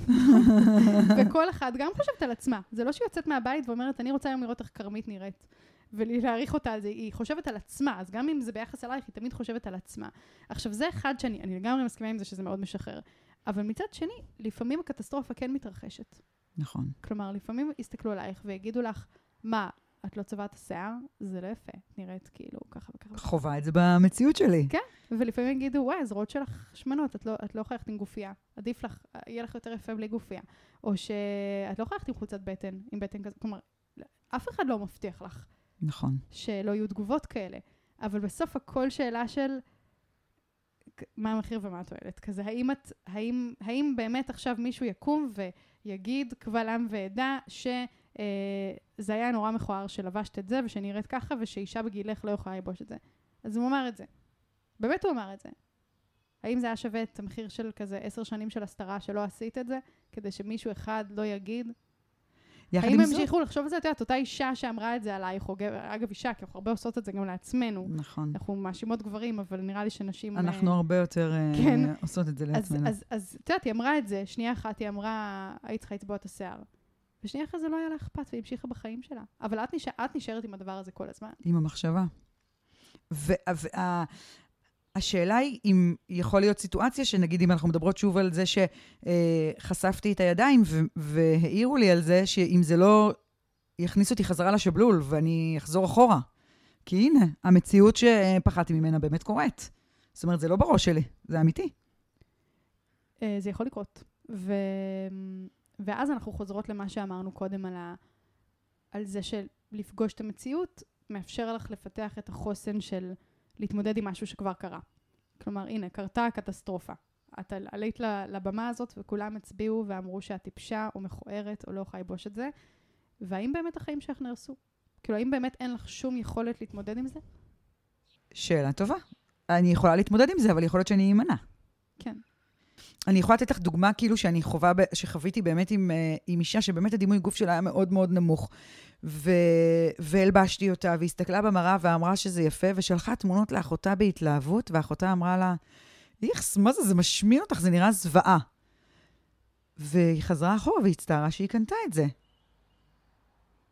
וכל אחת גם חושבת על עצמה. זה לא שהיא יוצאת מהבית ואומרת, אני רוצה היום לראות איך כרמית נראית. ולהעריך אותה על זה, היא חושבת על עצמה, אז גם אם זה ביחס אלייך, היא תמיד חושבת על עצמה. עכשיו, זה אחד שאני, אני לגמרי מסכימה עם זה שזה מאוד משחרר. אבל מצד שני, לפעמים הקטסטרופה כן מתרחשת. נכון. כלומר, לפעמים יסתכלו עלייך ויגידו לך, מה, את לא צבעת השיער? זה לא יפה, נראית כאילו ככה וככה. חווה את זה במציאות שלי. כן, ולפעמים יגידו, וואי, הזרועות שלך שמנות, את לא, את לא ללכת עם גופייה. עדיף לך, יהיה לך יותר יפה בלי גופייה. או שאת לא ללכת עם חולצת בטן, עם בטן כזה. כלומר, אף אחד לא מבטיח לך נכון. שלא יהיו תגובות כאלה. אבל בסוף הכל שאלה של מה המחיר ומה התועלת. כזה, האם, את, האם, האם באמת עכשיו מישהו יקום ויגיד קבל עם ועדה שזה היה נורא מכוער שלבשת את זה ושנראית ככה ושאישה בגילך לא יכולה ללבוש את זה. אז הוא אמר את זה. באמת הוא אמר את זה. האם זה היה שווה את המחיר של כזה עשר שנים של הסתרה שלא עשית את זה, כדי שמישהו אחד לא יגיד? יחד האם עם זאת... המשיכו לחשוב על זה? את יודעת, אותה אישה שאמרה את זה עלייך, או גבר, אגב אישה, כי אנחנו הרבה עושות את זה גם לעצמנו. נכון. אנחנו מאשימות גברים, אבל נראה לי שנשים... אנחנו אה, הרבה יותר אה, כן. עושות את זה לעצמנו. אז, את יודעת, היא אמרה את זה, שנייה אחת היא אמרה, היית צריכה לצבוע את השיער. ושנייה אחרי זה לא היה לה אכפת, והיא המשיכה בחיים שלה. אבל את, נשאר, את נשארת עם הדבר הזה כל הזמן. עם המחשבה. והשאלה היא אם יכול להיות סיטואציה שנגיד אם אנחנו מדברות שוב על זה שחשפתי את הידיים והעירו לי על זה שאם זה לא יכניס אותי חזרה לשבלול ואני אחזור אחורה. כי הנה, המציאות שפחדתי ממנה באמת קורית. זאת אומרת, זה לא בראש שלי, זה אמיתי. אה, זה יכול לקרות. ו... ואז אנחנו חוזרות למה שאמרנו קודם על, ה... על זה שלפגוש את המציאות מאפשר לך לפתח את החוסן של להתמודד עם משהו שכבר קרה. כלומר, הנה, קרתה הקטסטרופה. את על- עלית לבמה הזאת וכולם הצביעו ואמרו שאת טיפשה או מכוערת או לא יכולה ללבוש את זה, והאם באמת החיים שלך נהרסו? כאילו, האם באמת אין לך שום יכולת להתמודד עם זה? שאלה טובה. אני יכולה להתמודד עם זה, אבל יכול להיות שאני אמנע. כן. אני יכולה לתת לך דוגמה כאילו שאני חווה, שחוויתי באמת עם, אה, עם אישה שבאמת הדימוי גוף שלה היה מאוד מאוד נמוך. ו... והלבשתי אותה, והסתכלה במראה ואמרה שזה יפה, ושלחה תמונות לאחותה בהתלהבות, ואחותה אמרה לה, איכס, מה זה, זה משמין אותך, זה נראה זוועה. והיא חזרה אחורה והצטערה שהיא קנתה את זה.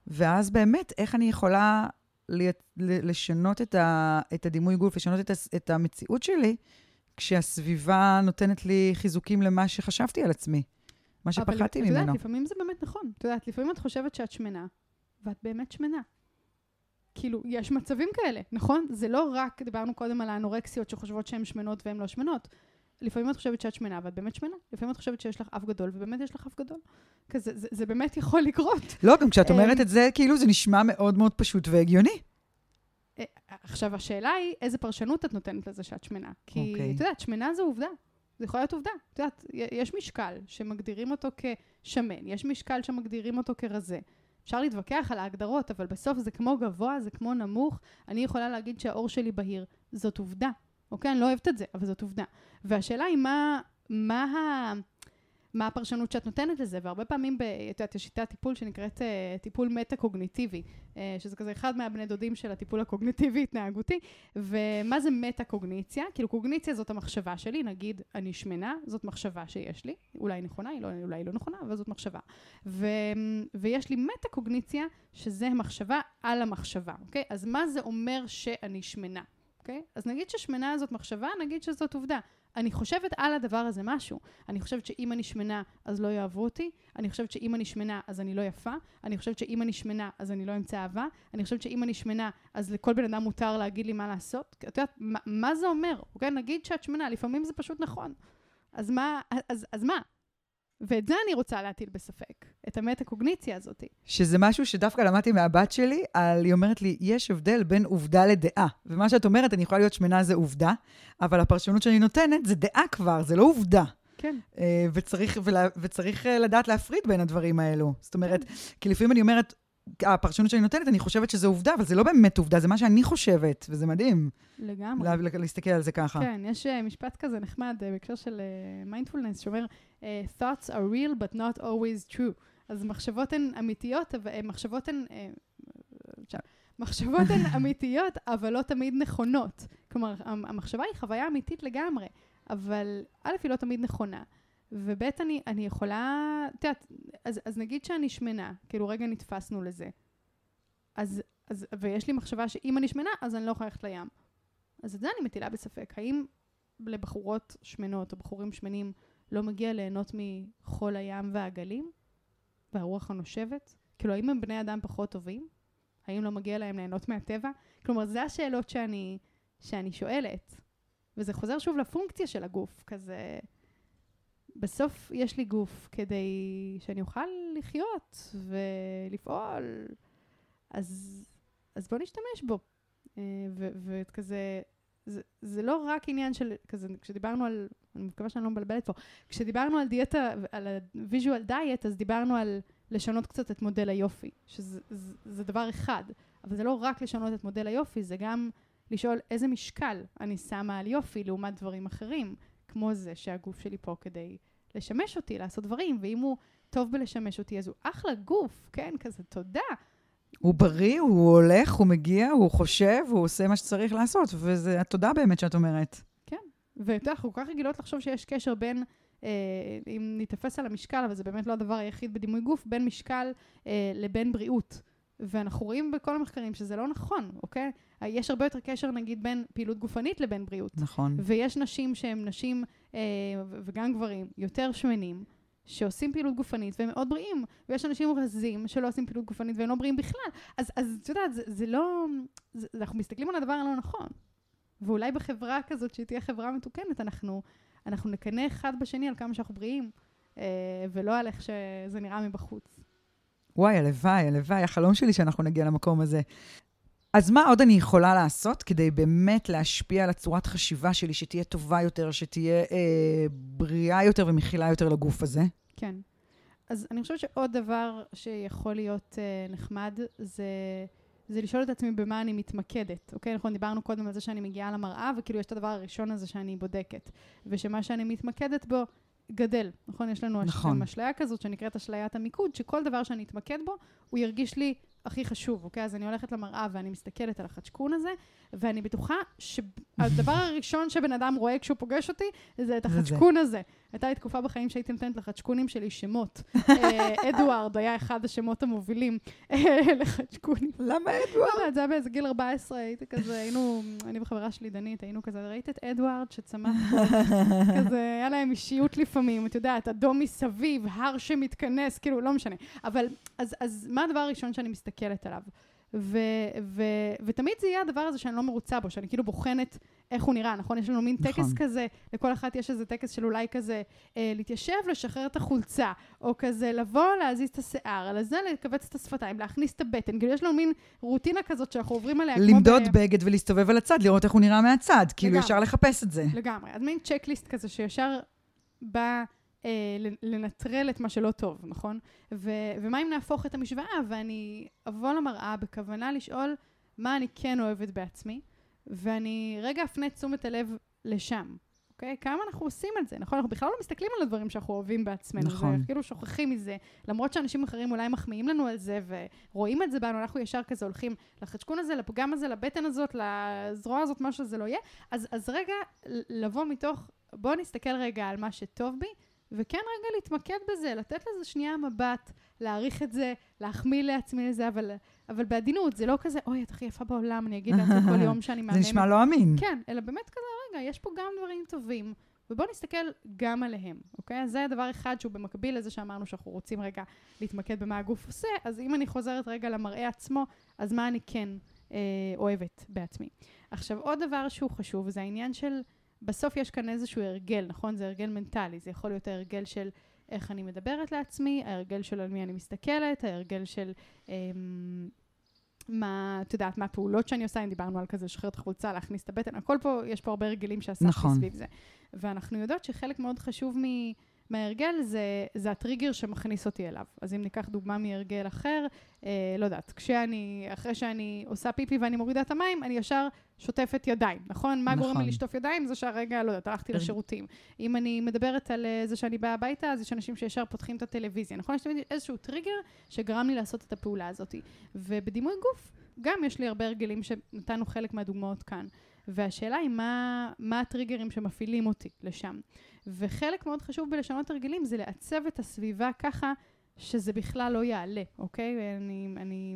ואז באמת, איך אני יכולה לשנות את, ה- את הדימוי גוף, לשנות את, הס- את המציאות שלי, כשהסביבה נותנת לי חיזוקים למה שחשבתי על עצמי, מה שפחדתי אבל את ממנו. יודעת, לפעמים זה באמת נכון. את יודעת, לפעמים את חושבת שאת שמנה, ואת באמת שמנה. כאילו, יש מצבים כאלה, נכון? זה לא רק, דיברנו קודם על האנורקסיות שחושבות שהן שמנות והן לא שמנות. לפעמים את חושבת שאת שמנה, ואת באמת שמנה. לפעמים את חושבת שיש לך אף גדול, ובאמת יש לך אף גדול. כזה, זה, זה באמת יכול לקרות. לא, גם כשאת אומרת אמ, את זה, כאילו זה נשמע מאוד מאוד פשוט והגיוני. אה, עכשיו, השאלה היא, איזה פרשנות את נותנת לזה שאת שמנה? כי, אוקיי. את יודעת, שמנה זו עובדה. זה יכול להיות עובדה. את יודעת, יש משקל שמגדירים אותו כשמן, יש משקל שמגדירים אותו כרזה. אפשר להתווכח על ההגדרות, אבל בסוף זה כמו גבוה, זה כמו נמוך. אני יכולה להגיד שהעור שלי בהיר. זאת עובדה. אוקיי? אני לא אוהבת את זה, אבל זאת עובדה. והשאלה היא מה, מה, ה, מה הפרשנות שאת נותנת לזה, והרבה פעמים, את יודעת, יש שיטת טיפול שנקראת uh, טיפול מטה-קוגניטיבי, uh, שזה כזה אחד מהבני דודים של הטיפול הקוגניטיבי-התנהגותי, ומה זה מטה-קוגניציה? כאילו קוגניציה זאת המחשבה שלי, נגיד אני שמנה, זאת מחשבה שיש לי, אולי נכונה, היא לא, אולי היא לא נכונה, אבל זאת מחשבה. ו, ויש לי מטה-קוגניציה, שזה מחשבה על המחשבה, אוקיי? אז מה זה אומר שאני שמנה? אוקיי? אז נגיד ששמנה זאת מחשבה, נגיד שזאת עובדה. אני חושבת על הדבר הזה משהו. אני חושבת שאם אני שמנה, אז לא יאהבו אותי. אני חושבת שאם אני שמנה, אז אני לא יפה. אני חושבת שאם אני שמנה, אז אני לא אמצא אהבה. אני חושבת שאם אני שמנה, אז לכל בן אדם מותר להגיד לי מה לעשות. את יודעת, מה, מה זה אומר? אוקיי? נגיד שאת שמנה, לפעמים זה פשוט נכון. אז מה, אז, אז מה? ואת זה אני רוצה להטיל בספק, את המטה-קוגניציה הזאת. שזה משהו שדווקא למדתי מהבת שלי, על, היא אומרת לי, יש הבדל בין עובדה לדעה. ומה שאת אומרת, אני יכולה להיות שמנה זה עובדה, אבל הפרשנות שאני נותנת זה דעה כבר, זה לא עובדה. כן. אה, וצריך, ולה, וצריך אה, לדעת להפריד בין הדברים האלו. זאת אומרת, כי לפעמים אני אומרת, הפרשנות שאני נותנת, אני חושבת שזה עובדה, אבל זה לא באמת עובדה, זה מה שאני חושבת, וזה מדהים. לגמרי. לה, להסתכל על זה ככה. כן, יש uh, משפט כזה נחמד uh, בהקשר של מיינדפולנס, uh, שאומר, uh, thoughts are real but not always true. אז מחשבות הן אמיתיות, אבל מחשבות הן... Uh, מחשבות הן אמיתיות, אבל לא תמיד נכונות. כלומר, המחשבה היא חוויה אמיתית לגמרי, אבל א', היא לא תמיד נכונה. וב' אני, אני יכולה, את יודעת, אז, אז נגיד שאני שמנה, כאילו רגע נתפסנו לזה. אז, אז, ויש לי מחשבה שאם אני שמנה, אז אני לא יכולה ללכת לים. אז את זה אני מטילה בספק. האם לבחורות שמנות או בחורים שמנים לא מגיע ליהנות מחול הים והגלים? והרוח הנושבת? כאילו, האם הם בני אדם פחות טובים? האם לא מגיע להם ליהנות מהטבע? כלומר, זה השאלות שאני, שאני שואלת. וזה חוזר שוב לפונקציה של הגוף, כזה... בסוף יש לי גוף כדי שאני אוכל לחיות ולפעול, אז, אז בוא נשתמש בו. אה, וכזה, זה, זה לא רק עניין של, כזה, כשדיברנו על, אני מקווה שאני לא מבלבלת פה, כשדיברנו על דיאטה, על ה-visual diet, אז דיברנו על לשנות קצת את מודל היופי, שזה זה, זה דבר אחד, אבל זה לא רק לשנות את מודל היופי, זה גם לשאול איזה משקל אני שמה על יופי לעומת דברים אחרים. כמו זה שהגוף שלי פה כדי לשמש אותי, לעשות דברים, ואם הוא טוב בלשמש אותי, אז הוא אחלה גוף, כן? כזה תודה. הוא בריא, הוא הולך, הוא מגיע, הוא חושב, הוא עושה מה שצריך לעשות, וזה התודה באמת שאת אומרת. כן, ואתה יודע, אנחנו כל כך רגילות לחשוב שיש קשר בין, אה, אם ניתפס על המשקל, אבל זה באמת לא הדבר היחיד בדימוי גוף, בין משקל אה, לבין בריאות. ואנחנו רואים בכל המחקרים שזה לא נכון, אוקיי? יש הרבה יותר קשר, נגיד, בין פעילות גופנית לבין בריאות. נכון. ויש נשים שהן נשים, אה, וגם גברים, יותר שמנים, שעושים פעילות גופנית והם מאוד בריאים, ויש אנשים רזים שלא עושים פעילות גופנית והם לא בריאים בכלל. אז, אז את יודעת, זה, זה לא... זה, אנחנו מסתכלים על הדבר הלא נכון. ואולי בחברה כזאת, שהיא תהיה חברה מתוקנת, אנחנו, אנחנו נקנא אחד בשני על כמה שאנחנו בריאים, אה, ולא על איך שזה נראה מבחוץ. וואי, הלוואי, הלוואי, החלום שלי שאנחנו נגיע למקום הזה. אז מה עוד אני יכולה לעשות כדי באמת להשפיע על הצורת חשיבה שלי, שתהיה טובה יותר, שתהיה אה, בריאה יותר ומכילה יותר לגוף הזה? כן. אז אני חושבת שעוד דבר שיכול להיות אה, נחמד, זה, זה לשאול את עצמי במה אני מתמקדת, אוקיי? נכון, דיברנו קודם על זה שאני מגיעה למראה, וכאילו יש את הדבר הראשון הזה שאני בודקת. ושמה שאני מתמקדת בו גדל, נכון? יש לנו נכון. אשליה כזאת שנקראת אשליית המיקוד, שכל דבר שאני אתמקד בו, הוא ירגיש לי הכי חשוב, אוקיי? אז אני הולכת למראה ואני מסתכלת על החדשקון הזה, ואני בטוחה שהדבר הראשון שבן אדם רואה כשהוא פוגש אותי, זה את החדשקון הזה. הייתה לי תקופה בחיים שהייתי נותנת לחדשקונים שלי שמות. אה, אדוארד היה אחד השמות המובילים אה, לחדשקונים. למה אדוארד? לא יודעת, זה היה באיזה גיל 14, הייתי כזה, היינו, אני וחברה שלי דנית, היינו כזה, ראית את אדוארד שצמח? כזה, היה להם אישיות לפעמים, את יודעת, אדום מסביב, הר שמתכנס, כאילו, לא משנה. אבל, אז מה הדבר הראשון שאני מסתכלת עליו? ו- ו- ותמיד זה יהיה הדבר הזה שאני לא מרוצה בו, שאני כאילו בוחנת איך הוא נראה, נכון? יש לנו מין נכון. טקס כזה, לכל אחת יש איזה טקס של אולי כזה אה, להתיישב, לשחרר את החולצה, או כזה לבוא, להזיז את השיער, על זה לכווץ את השפתיים, להכניס את הבטן, כאילו יש לנו מין רוטינה כזאת שאנחנו עוברים עליה. למדוד ב... בגד ולהסתובב על הצד, לראות איך הוא נראה מהצד, כאילו ישר לחפש את זה. לגמרי, אז מין צ'קליסט כזה שישר בא... אה, לנטרל את מה שלא טוב, נכון? ו- ומה אם נהפוך את המשוואה ואני אבוא למראה בכוונה לשאול מה אני כן אוהבת בעצמי, ואני רגע אפנה את תשומת הלב לשם, אוקיי? כמה אנחנו עושים את זה, נכון? אנחנו בכלל לא מסתכלים על הדברים שאנחנו אוהבים בעצמנו, נכון. וכאילו שוכחים מזה, למרות שאנשים אחרים אולי מחמיאים לנו על זה ורואים את זה בנו, אנחנו ישר כזה הולכים לחדשקון הזה, לפגם הזה, לבטן הזאת, לזרוע הזאת, מה שזה לא יהיה. אז, אז רגע, לבוא מתוך, בואו נסתכל רגע על מה שטוב בי, וכן רגע להתמקד בזה, לתת לזה שנייה מבט, להעריך את זה, להחמיא לעצמי לזה, אבל, אבל בעדינות, זה לא כזה, אוי, את הכי יפה בעולם, אני אגיד לעצמי כל יום שאני מהממת. זה נשמע לא אמין. כן, אלא באמת כזה, רגע, יש פה גם דברים טובים, ובואו נסתכל גם עליהם, אוקיי? אז זה דבר אחד שהוא במקביל לזה שאמרנו שאנחנו רוצים רגע להתמקד במה הגוף עושה, אז אם אני חוזרת רגע למראה עצמו, אז מה אני כן אה, אוהבת בעצמי. עכשיו, עוד דבר שהוא חשוב, זה העניין של... בסוף יש כאן איזשהו הרגל, נכון? זה הרגל מנטלי, זה יכול להיות הרגל של, איך אני מדברת לעצמי, ההרגל של על מי אני מסתכלת, ההרגל של... אמ, מה, את יודעת, מה הפעולות שאני עושה, אם דיברנו על כזה לשחרר את החולצה, להכניס את הבטן, הכל פה, יש פה הרבה הרגלים שעשיתי נכון. סביב זה. ואנחנו יודעות שחלק מאוד חשוב מ... מההרגל זה, זה הטריגר שמכניס אותי אליו. אז אם ניקח דוגמה מהרגל אחר, אה, לא יודעת, כשאני, אחרי שאני עושה פיפי ואני מורידה את המים, אני ישר שוטפת ידיים, נכון? מה גורם נכון. לי לשטוף ידיים? זה שהרגע, לא יודעת, הלכתי הר- לשירותים. אם אני מדברת על אה, זה שאני באה הביתה, אז יש אנשים שישר פותחים את הטלוויזיה, נכון? יש תמיד איזשהו טריגר שגרם לי לעשות את הפעולה הזאת. ובדימוי גוף, גם יש לי הרבה הרגלים שנתנו חלק מהדוגמאות כאן. והשאלה היא מה, מה הטריגרים שמפעילים אותי לשם. וחלק מאוד חשוב בלשנות הרגלים זה לעצב את הסביבה ככה שזה בכלל לא יעלה, אוקיי? אני... אני...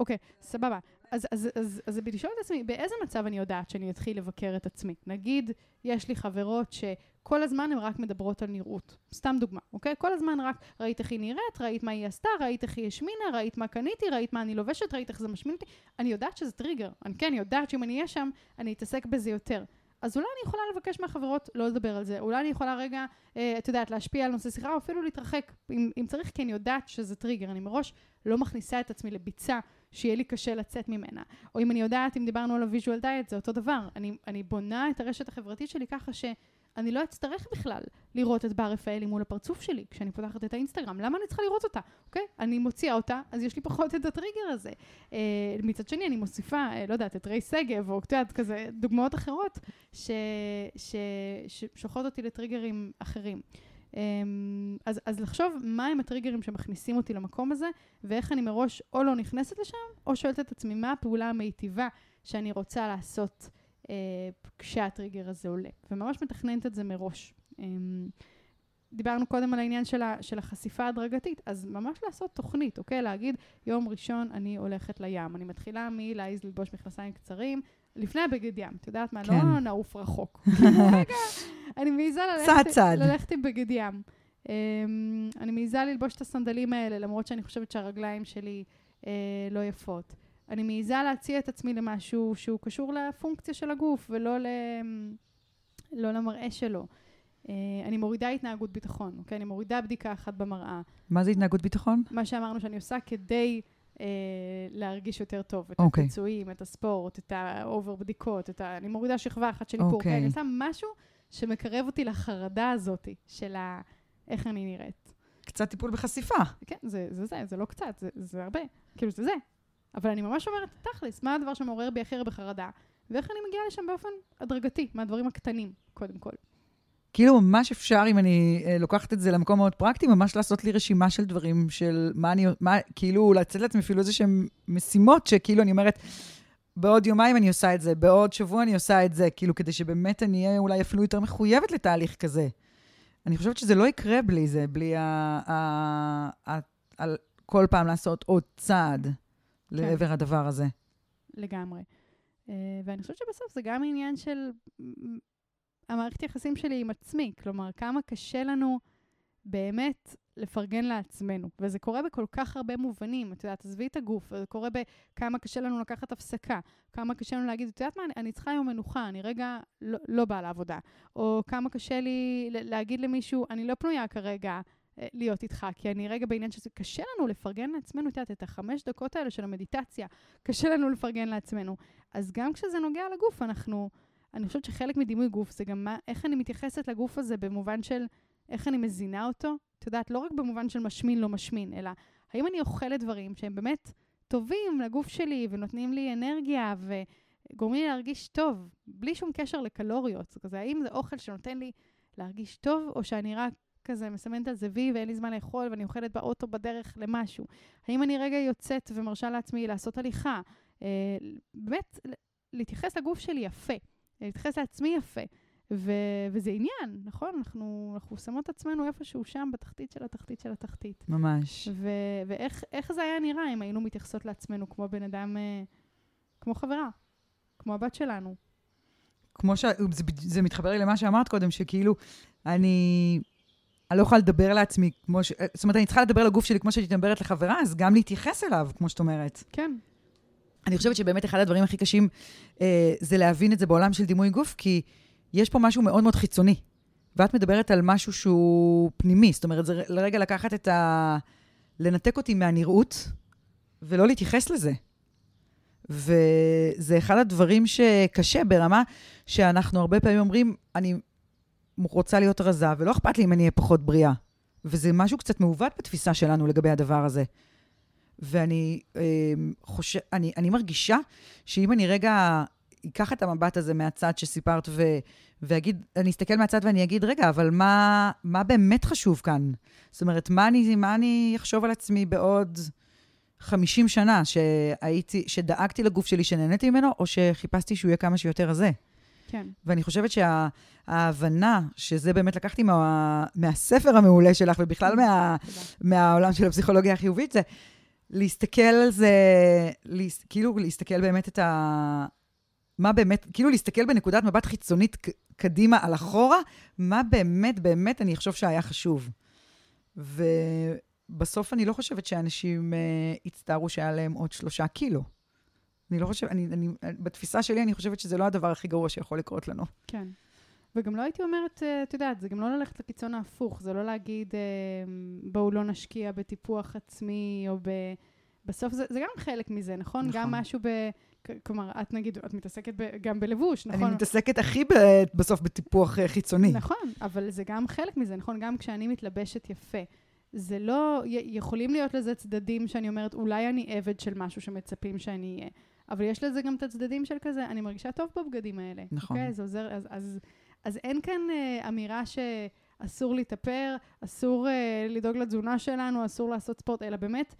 אוקיי, סבבה. אז, אז, אז, אז לשאול את עצמי, באיזה מצב אני יודעת שאני אתחיל לבקר את עצמי? נגיד, יש לי חברות שכל הזמן הן רק מדברות על נראות. סתם דוגמה, אוקיי? כל הזמן רק ראית איך היא נראית, ראית מה היא עשתה, ראית איך היא השמינה, ראית מה קניתי, ראית מה אני לובשת, ראית איך זה משמין אותי. אני יודעת שזה טריגר. אני כן, יודעת שאם אני אהיה שם, אני אתעסק בזה יותר. אז אולי אני יכולה לבקש מהחברות לא לדבר על זה. אולי אני יכולה רגע, אה, את יודעת, להשפיע על נושא שיחה, או אפילו להתרחק, אם, אם צריך, כי אני יודעת שזה טריגר. אני מראש לא מכניסה את עצמי לביצה שיהיה לי קשה לצאת ממנה. או אם אני יודעת, אם דיברנו על ה visual diet, זה אותו דבר. אני, אני בונה את הרשת החברתית שלי ככה שאני לא אצטרך בכלל לראות את בר רפאלי מול הפרצוף שלי כשאני פותחת את האינסטגרם. למה אני צריכה לראות אותה? אוקיי? אני מוציאה אותה, אז יש לי פחות את הטריגר הזה. אה, מצד שני, אני מוסיפה, אה, לא יודעת, את ריי שגב, או את יודעת, כזה, דוגמאות אחרות, ששולחות אותי לטריגרים אחרים. אמ, אז, אז לחשוב מהם הטריגרים שמכניסים אותי למקום הזה, ואיך אני מראש או לא נכנסת לשם, או שואלת את עצמי מה הפעולה המיטיבה שאני רוצה לעשות כשהטריגר הזה עולה. וממש מתכננת את זה מראש. אמ, דיברנו קודם על העניין של, ה, של החשיפה ההדרגתית, אז ממש לעשות תוכנית, אוקיי? להגיד, יום ראשון אני הולכת לים. אני מתחילה מלהעיז ללבוש מכנסיים קצרים, לפני הבגד ים. את יודעת מה? כן. לא נעוף רחוק. רגע, אני מעיזה ללכת, צעד. ללכת עם בגד ים. Um, אני מעיזה ללבוש את הסנדלים האלה, למרות שאני חושבת שהרגליים שלי uh, לא יפות. אני מעיזה להציע את עצמי למשהו שהוא קשור לפונקציה של הגוף, ולא ל... לא למראה שלו. אה, אני מורידה התנהגות ביטחון, אוקיי? אני מורידה בדיקה אחת במראה. מה זה התנהגות ביטחון? מה שאמרנו שאני עושה כדי אה, להרגיש יותר טוב. את אוקיי. הפיצויים, את הספורט, את ה over בדיקות, את ה... אני מורידה שכבה אחת של איפור. אוקיי. כן, אני עושה משהו שמקרב אותי לחרדה הזאת של ה... איך אני נראית. קצת טיפול בחשיפה. כן, זה זה, זה, זה לא קצת, זה, זה הרבה. כאילו, זה זה. אבל אני ממש אומרת, תכלס, מה הדבר שמעורר בי הכי הרבה בחרדה? ואיך אני מגיעה לשם באופן הדרגתי, מהדברים הקטנים, קודם כל. כאילו ממש אפשר, אם אני אה, לוקחת את זה למקום מאוד פרקטי, ממש לעשות לי רשימה של דברים, של מה אני, מה, כאילו, לצאת לעצמי אפילו איזה שהן משימות, שכאילו אני אומרת, בעוד יומיים אני עושה את זה, בעוד שבוע אני עושה את זה, כאילו, כדי שבאמת אני אהיה אולי אפילו יותר מחויבת לתהליך כזה. אני חושבת שזה לא יקרה בלי זה, בלי ה... ה, ה, ה כל פעם לעשות עוד צעד לעבר הדבר הזה. לגמרי. Uh, ואני חושבת שבסוף זה גם עניין של המערכת יחסים שלי עם עצמי. כלומר, כמה קשה לנו באמת לפרגן לעצמנו. וזה קורה בכל כך הרבה מובנים. את יודעת, עזבי את הגוף, זה קורה בכמה קשה לנו לקחת הפסקה, כמה קשה לנו להגיד, את יודעת מה, אני, אני צריכה יום מנוחה, אני רגע לא, לא באה לעבודה. או כמה קשה לי להגיד למישהו, אני לא פנויה כרגע. אה, להיות איתך, כי אני רגע בעניין שזה קשה לנו לפרגן לעצמנו, את יודעת, את החמש דקות האלה של המדיטציה, קשה לנו לפרגן לעצמנו. אז גם כשזה נוגע לגוף, אנחנו, אני חושבת שחלק מדימוי גוף זה גם מה, איך אני מתייחסת לגוף הזה במובן של איך אני מזינה אותו. את יודעת, לא רק במובן של משמין, לא משמין, אלא האם אני אוכלת דברים שהם באמת טובים לגוף שלי ונותנים לי אנרגיה וגורמים לי להרגיש טוב, בלי שום קשר לקלוריות. זה כזה, האם זה אוכל שנותן לי להרגיש טוב, או שאני רק כזה מסמנת על זה וי ואין לי זמן לאכול ואני אוכלת באוטו בדרך למשהו. האם אני רגע יוצאת ומרשה לעצמי לעשות הליכה? אה, באמת, להתייחס לגוף שלי יפה, להתייחס לעצמי יפה. ו- וזה עניין, נכון? אנחנו, אנחנו שמות עצמנו איפשהו שם, בתחתית של התחתית של התחתית. ממש. ו- ואיך איך זה היה נראה אם היינו מתייחסות לעצמנו כמו בן אדם, אה, כמו חברה, כמו הבת שלנו. כמו ש... זה, זה מתחבר לי למה שאמרת קודם, שכאילו, אני... אני לא יכולה לדבר לעצמי כמו ש... זאת אומרת, אני צריכה לדבר לגוף שלי כמו שהייתי מדברת לחברה, אז גם להתייחס אליו, כמו שאת אומרת. כן, אני חושבת שבאמת אחד הדברים הכי קשים אה, זה להבין את זה בעולם של דימוי גוף, כי יש פה משהו מאוד מאוד חיצוני. ואת מדברת על משהו שהוא פנימי, זאת אומרת, זה לרגע לקחת את ה... לנתק אותי מהנראות ולא להתייחס לזה. וזה אחד הדברים שקשה ברמה שאנחנו הרבה פעמים אומרים, אני רוצה להיות רזה, ולא אכפת לי אם אני אהיה פחות בריאה. וזה משהו קצת מעוות בתפיסה שלנו לגבי הדבר הזה. ואני אה, חושב, אני, אני מרגישה שאם אני רגע אקח את המבט הזה מהצד שסיפרת ו, ואגיד, אני אסתכל מהצד ואני אגיד, רגע, אבל מה, מה באמת חשוב כאן? זאת אומרת, מה אני, מה אני אחשוב על עצמי בעוד 50 שנה, שהייתי, שדאגתי לגוף שלי, שנהניתי ממנו, או שחיפשתי שהוא יהיה כמה שיותר רזה? כן. ואני חושבת שההבנה, שה, שזה באמת לקחתי מה, מהספר המעולה שלך, ובכלל מה, מהעולם של הפסיכולוגיה החיובית, זה להסתכל על זה, להס, כאילו להסתכל באמת את ה... מה באמת, כאילו להסתכל בנקודת מבט חיצונית קדימה על אחורה, מה באמת, באמת אני אחשוב שהיה חשוב. ובסוף אני לא חושבת שאנשים uh, הצטערו שהיה להם עוד שלושה קילו. אני לא חושבת, אני, אני, בתפיסה שלי, אני חושבת שזה לא הדבר הכי גרוע שיכול לקרות לנו. כן. וגם לא הייתי אומרת, אה, את יודעת, זה גם לא ללכת לקיצון ההפוך, זה לא להגיד, אה, בואו לא נשקיע בטיפוח עצמי, או ב... בסוף זה, זה גם חלק מזה, נכון? נכון. גם משהו ב... כלומר, את נגיד, את מתעסקת ב, גם בלבוש, נכון? אני מתעסקת הכי ב, בסוף בטיפוח אה, חיצוני. נכון, אבל זה גם חלק מזה, נכון? גם כשאני מתלבשת יפה. זה לא, יכולים להיות לזה צדדים שאני אומרת, אולי אני עבד של משהו שמצפים שאני אהיה. אבל יש לזה גם את הצדדים של כזה, אני מרגישה טוב בבגדים האלה. נכון. אוקיי? זה עוזר, אז, אז, אז אין כאן אה, אמירה שאסור להתאפר, אסור אה, לדאוג לתזונה שלנו, אסור לעשות ספורט, אלא באמת,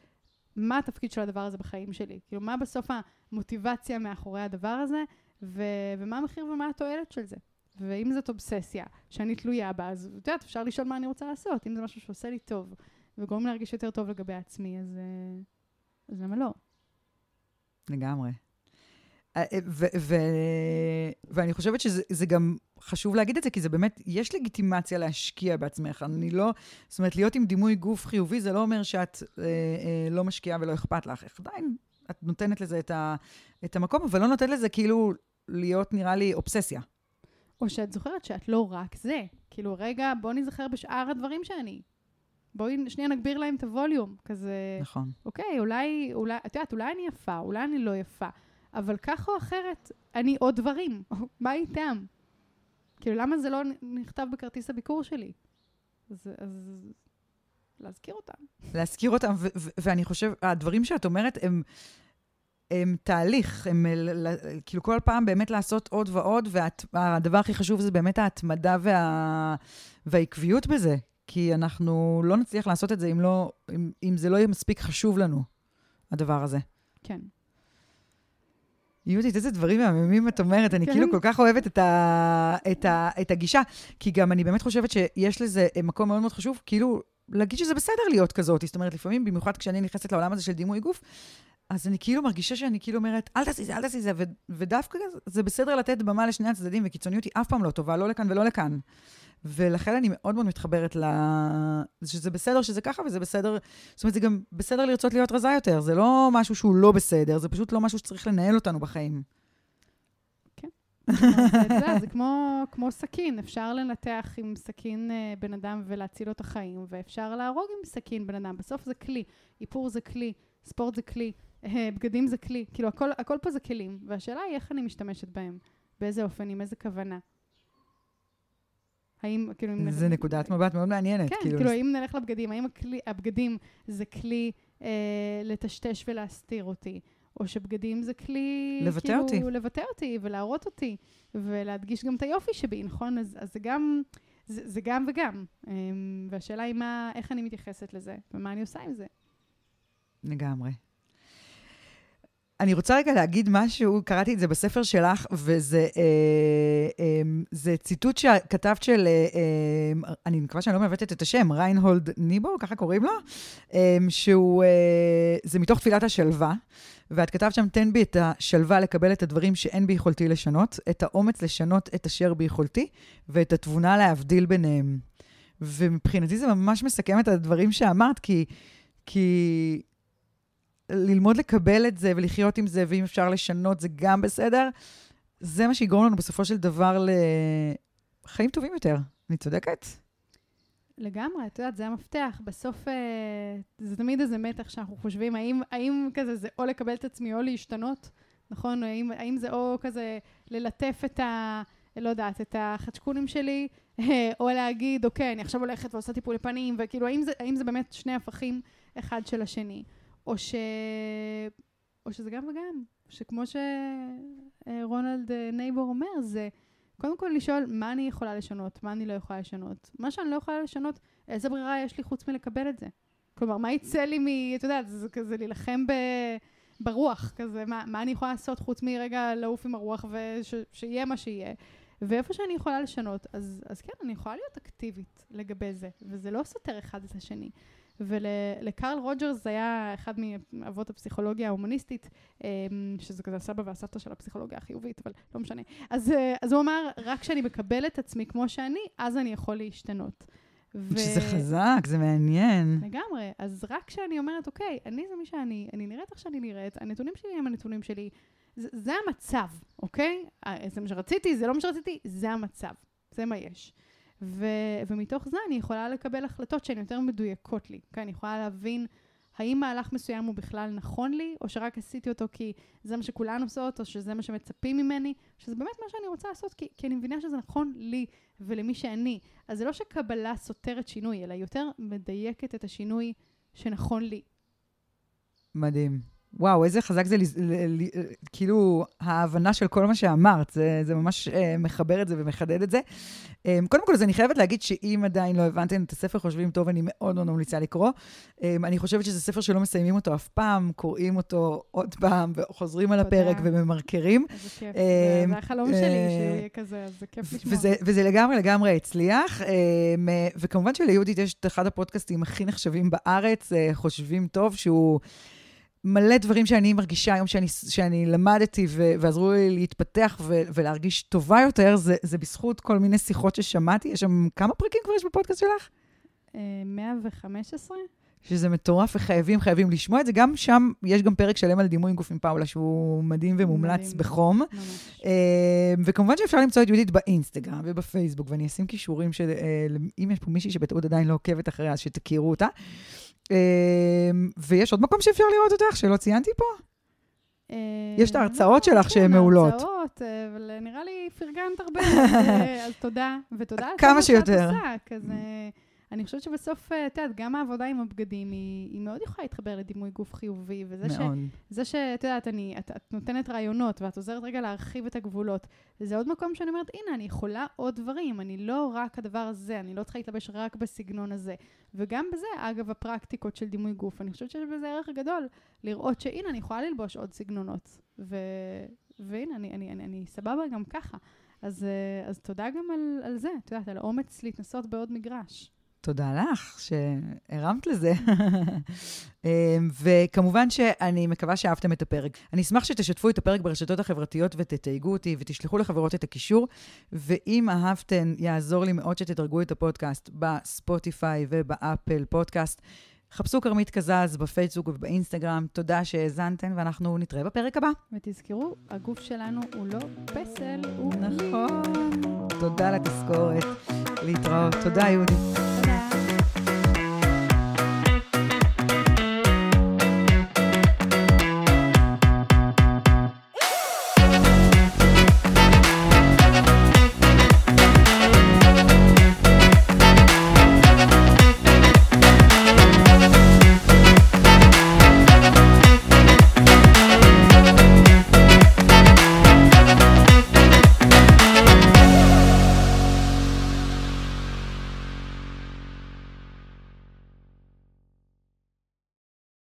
מה התפקיד של הדבר הזה בחיים שלי? כאילו, מה בסוף המוטיבציה מאחורי הדבר הזה, ו- ומה המחיר ומה התועלת של זה? ואם זאת אובססיה שאני תלויה בה, אז את יודעת, אפשר לשאול מה אני רוצה לעשות. אם זה משהו שעושה לי טוב וגורם להרגיש יותר טוב לגבי עצמי, אז, אה, אז למה לא? לגמרי. אה, אה, ו- ו- ואני חושבת שזה גם חשוב להגיד את זה, כי זה באמת, יש לגיטימציה להשקיע בעצמך. אני לא, זאת אומרת, להיות עם דימוי גוף חיובי, זה לא אומר שאת אה, אה, לא משקיעה ולא אכפת לך. עדיין את נותנת לזה את, ה- את המקום, אבל לא נותנת לזה כאילו להיות, נראה לי, אובססיה. או שאת זוכרת שאת לא רק זה. כאילו, רגע, בוא נזכר בשאר הדברים שאני. בואי שנייה נגביר להם את הווליום, כזה... נכון. אוקיי, אולי, אולי, את יודעת, אולי אני יפה, אולי אני לא יפה, אבל כך או אחרת, אני עוד דברים. מה איתם? כאילו, למה זה לא נכתב בכרטיס הביקור שלי? אז, אז להזכיר אותם. להזכיר אותם, ואני חושב, הדברים שאת אומרת הם... הם תהליך, הם כאילו כל פעם באמת לעשות עוד ועוד, והדבר הכי חשוב זה באמת ההתמדה וה, והעקביות בזה. כי אנחנו לא נצליח לעשות את זה אם, לא, אם, אם זה לא יהיה מספיק חשוב לנו, הדבר הזה. כן. יהודית, איזה דברים מהממים את אומרת, אני כן. כאילו כל כך אוהבת את, ה, את, ה, את הגישה, כי גם אני באמת חושבת שיש לזה מקום מאוד מאוד חשוב, כאילו, להגיד שזה בסדר להיות כזאת. זאת אומרת, לפעמים, במיוחד כשאני נכנסת לעולם הזה של דימוי גוף, אז אני כאילו מרגישה שאני כאילו אומרת, אל תעשי זה, אל תעשי זה, ודווקא זה בסדר לתת במה לשני הצדדים, וקיצוניות היא אף פעם לא טובה, לא לכאן ולא לכאן. ולכן אני מאוד מאוד מתחברת ל... שזה בסדר שזה ככה, וזה בסדר... זאת אומרת, זה גם בסדר לרצות להיות רזה יותר. זה לא משהו שהוא לא בסדר, זה פשוט לא משהו שצריך לנהל אותנו בחיים. כן. זה כמו, כמו סכין, אפשר לנתח עם סכין אה, בן אדם ולהציל לו את החיים, ואפשר להרוג עם סכין בן אדם. בסוף זה כלי. איפור זה כלי, ספורט זה כלי, אה, בגדים זה כלי. כאילו, הכל, הכל פה זה כלים. והשאלה היא איך אני משתמשת בהם, באיזה אופן, עם איזה כוונה. האם, כאילו... זה נלך... נקודת מבט מאוד מעניינת. כן, כאילו, כאילו האם נלך לבגדים, האם הכלי, הבגדים זה כלי אה, לטשטש ולהסתיר אותי, או שבגדים זה כלי... לבטא כאילו, אותי. לבטא אותי ולהראות אותי, ולהדגיש גם את היופי שבי, נכון? אז, אז זה גם... זה, זה גם וגם. אה, והשאלה היא מה, איך אני מתייחסת לזה, ומה אני עושה עם זה. לגמרי. אני רוצה רגע להגיד משהו, קראתי את זה בספר שלך, וזה אה, אה, ציטוט שכתבת של, אה, אה, אני מקווה שאני לא מעוותת את השם, ריינהולד ניבו, ככה קוראים לו, אה, שהוא, אה, זה מתוך תפילת השלווה, ואת כתבת שם, תן בי את השלווה לקבל את הדברים שאין ביכולתי לשנות, את האומץ לשנות את אשר ביכולתי, ואת התבונה להבדיל ביניהם. ומבחינתי זה ממש מסכם את הדברים שאמרת, כי... כי ללמוד לקבל את זה ולחיות עם זה, ואם אפשר לשנות זה גם בסדר, זה מה שיגרום לנו בסופו של דבר לחיים טובים יותר. אני צודקת? לגמרי, את יודעת, זה המפתח. בסוף אה, זה תמיד איזה מתח שאנחנו חושבים, האם, האם כזה זה או לקבל את עצמי או להשתנות, נכון? האם, האם זה או כזה ללטף את ה... לא יודעת, את החדשקונים שלי, אה, או להגיד, אוקיי, אני עכשיו הולכת ועושה טיפולי פנים, וכאילו, האם זה, האם זה באמת שני הפכים אחד של השני? או, ש... או שזה גם וגם, שכמו שרונלד אה, נייבור אומר, זה קודם כל לשאול מה אני יכולה לשנות, מה אני לא יכולה לשנות. מה שאני לא יכולה לשנות, איזה ברירה יש לי חוץ מלקבל את זה? כלומר, מה יצא לי מ... את יודעת, זה כזה להילחם ב... ברוח, כזה, מה, מה אני יכולה לעשות חוץ מרגע לעוף עם הרוח ושיהיה מה שיהיה. ואיפה שאני יכולה לשנות, אז, אז כן, אני יכולה להיות אקטיבית לגבי זה, וזה לא סותר אחד את השני. ולקרל רוג'רס זה היה אחד מאבות הפסיכולוגיה ההומניסטית, אמ, שזה כזה הסבא והסבתא של הפסיכולוגיה החיובית, אבל לא משנה. אז, אה, אז הוא אמר, רק כשאני מקבל את עצמי כמו שאני, אז אני יכול להשתנות. ו... שזה חזק, זה מעניין. לגמרי. אז רק כשאני אומרת, אוקיי, אני זה מי שאני, אני נראית איך שאני נראית, הנתונים שלי הם הנתונים שלי, זה, זה המצב, אוקיי? אה, זה מה שרציתי, זה לא מה שרציתי, זה המצב. זה מה יש. ו, ומתוך זה אני יכולה לקבל החלטות שהן יותר מדויקות לי. כן, אני יכולה להבין האם מהלך מסוים הוא בכלל נכון לי, או שרק עשיתי אותו כי זה מה שכולן עושות, או שזה מה שמצפים ממני, שזה באמת מה שאני רוצה לעשות, כי, כי אני מבינה שזה נכון לי ולמי שאני. אז זה לא שקבלה סותרת שינוי, אלא יותר מדייקת את השינוי שנכון לי. מדהים. וואו, איזה חזק זה, כאילו, ההבנה של כל מה שאמרת, זה, זה ממש uh, מחבר את זה ומחדד את זה. Um, קודם כל, אז אני חייבת להגיד שאם עדיין לא הבנתם את הספר חושבים טוב, אני מאוד מאוד ממליצה לקרוא. Um, אני חושבת שזה ספר שלא מסיימים אותו אף פעם, קוראים אותו עוד פעם, וחוזרים על הפרק וממרקרים. איזה כיף, זה החלום uh, שלי, שיהיה כזה, אז זה כיף לשמוע. וזה, וזה לגמרי לגמרי הצליח. Um, וכמובן שליהודית יש את אחד הפודקאסטים הכי נחשבים בארץ, חושבים טוב, שהוא... מלא דברים שאני מרגישה היום שאני, שאני למדתי ו, ועזרו לי להתפתח ו, ולהרגיש טובה יותר, זה, זה בזכות כל מיני שיחות ששמעתי. יש שם, כמה פרקים כבר יש בפודקאסט שלך? 115. אה, שזה מטורף וחייבים, חייבים לשמוע את זה. גם שם יש גם פרק שלם על דימוי עם גוף עם פאולה, שהוא מדהים ומומלץ מדהים. בחום. ממש. אה, וכמובן שאפשר למצוא את יהודית באינסטגרם ובפייסבוק, ואני אשים כישורים של... אה, אם יש פה מישהי שבטעות עדיין לא עוקבת אחריה, אז שתכירו אותה. אמ, ויש עוד מקום שאפשר לראות אותך, שלא ציינתי פה? אה, יש את ההרצאות שלך שהן מעולות. כן, ההרצאות, אה, אבל נראה לי פרגנת הרבה, אז תודה, ותודה על כמה שיותר. כזה... אני חושבת שבסוף, אה, את יודעת, גם העבודה עם הבגדים, היא, היא מאוד יכולה להתחבר לדימוי גוף חיובי, וזה מאוד. ש... זה שאת יודעת, אני, את, את נותנת רעיונות, ואת עוזרת רגע להרחיב את הגבולות, זה עוד מקום שאני אומרת, הנה, אני יכולה עוד דברים, אני לא רק הדבר הזה, אני לא צריכה להתלבש רק בסגנון הזה. וגם בזה, אגב, הפרקטיקות של דימוי גוף, אני חושבת שיש בזה ערך גדול, לראות שהנה, אני יכולה ללבוש עוד סגנונות. ו... והנה, אני, אני, אני, אני סבבה גם ככה. אז, אה, אז תודה גם על, על זה, את יודעת, על אומץ להתנסות בעוד מגרש. תודה לך שהרמת לזה. אמ, וכמובן שאני מקווה שאהבתם את הפרק. אני אשמח שתשתפו את הפרק ברשתות החברתיות ותתייגו אותי ותשלחו לחברות את הקישור. ואם אהבתן, יעזור לי מאוד שתדרגו את הפודקאסט בספוטיפיי ובאפל פודקאסט. חפשו כרמית קזז בפייסבוק ובאינסטגרם. תודה שהאזנתן, ואנחנו נתראה בפרק הבא. ותזכרו, הגוף שלנו הוא לא פסל, הוא... נכון. תודה לתזכורת. להתראות. תודה, יהודית.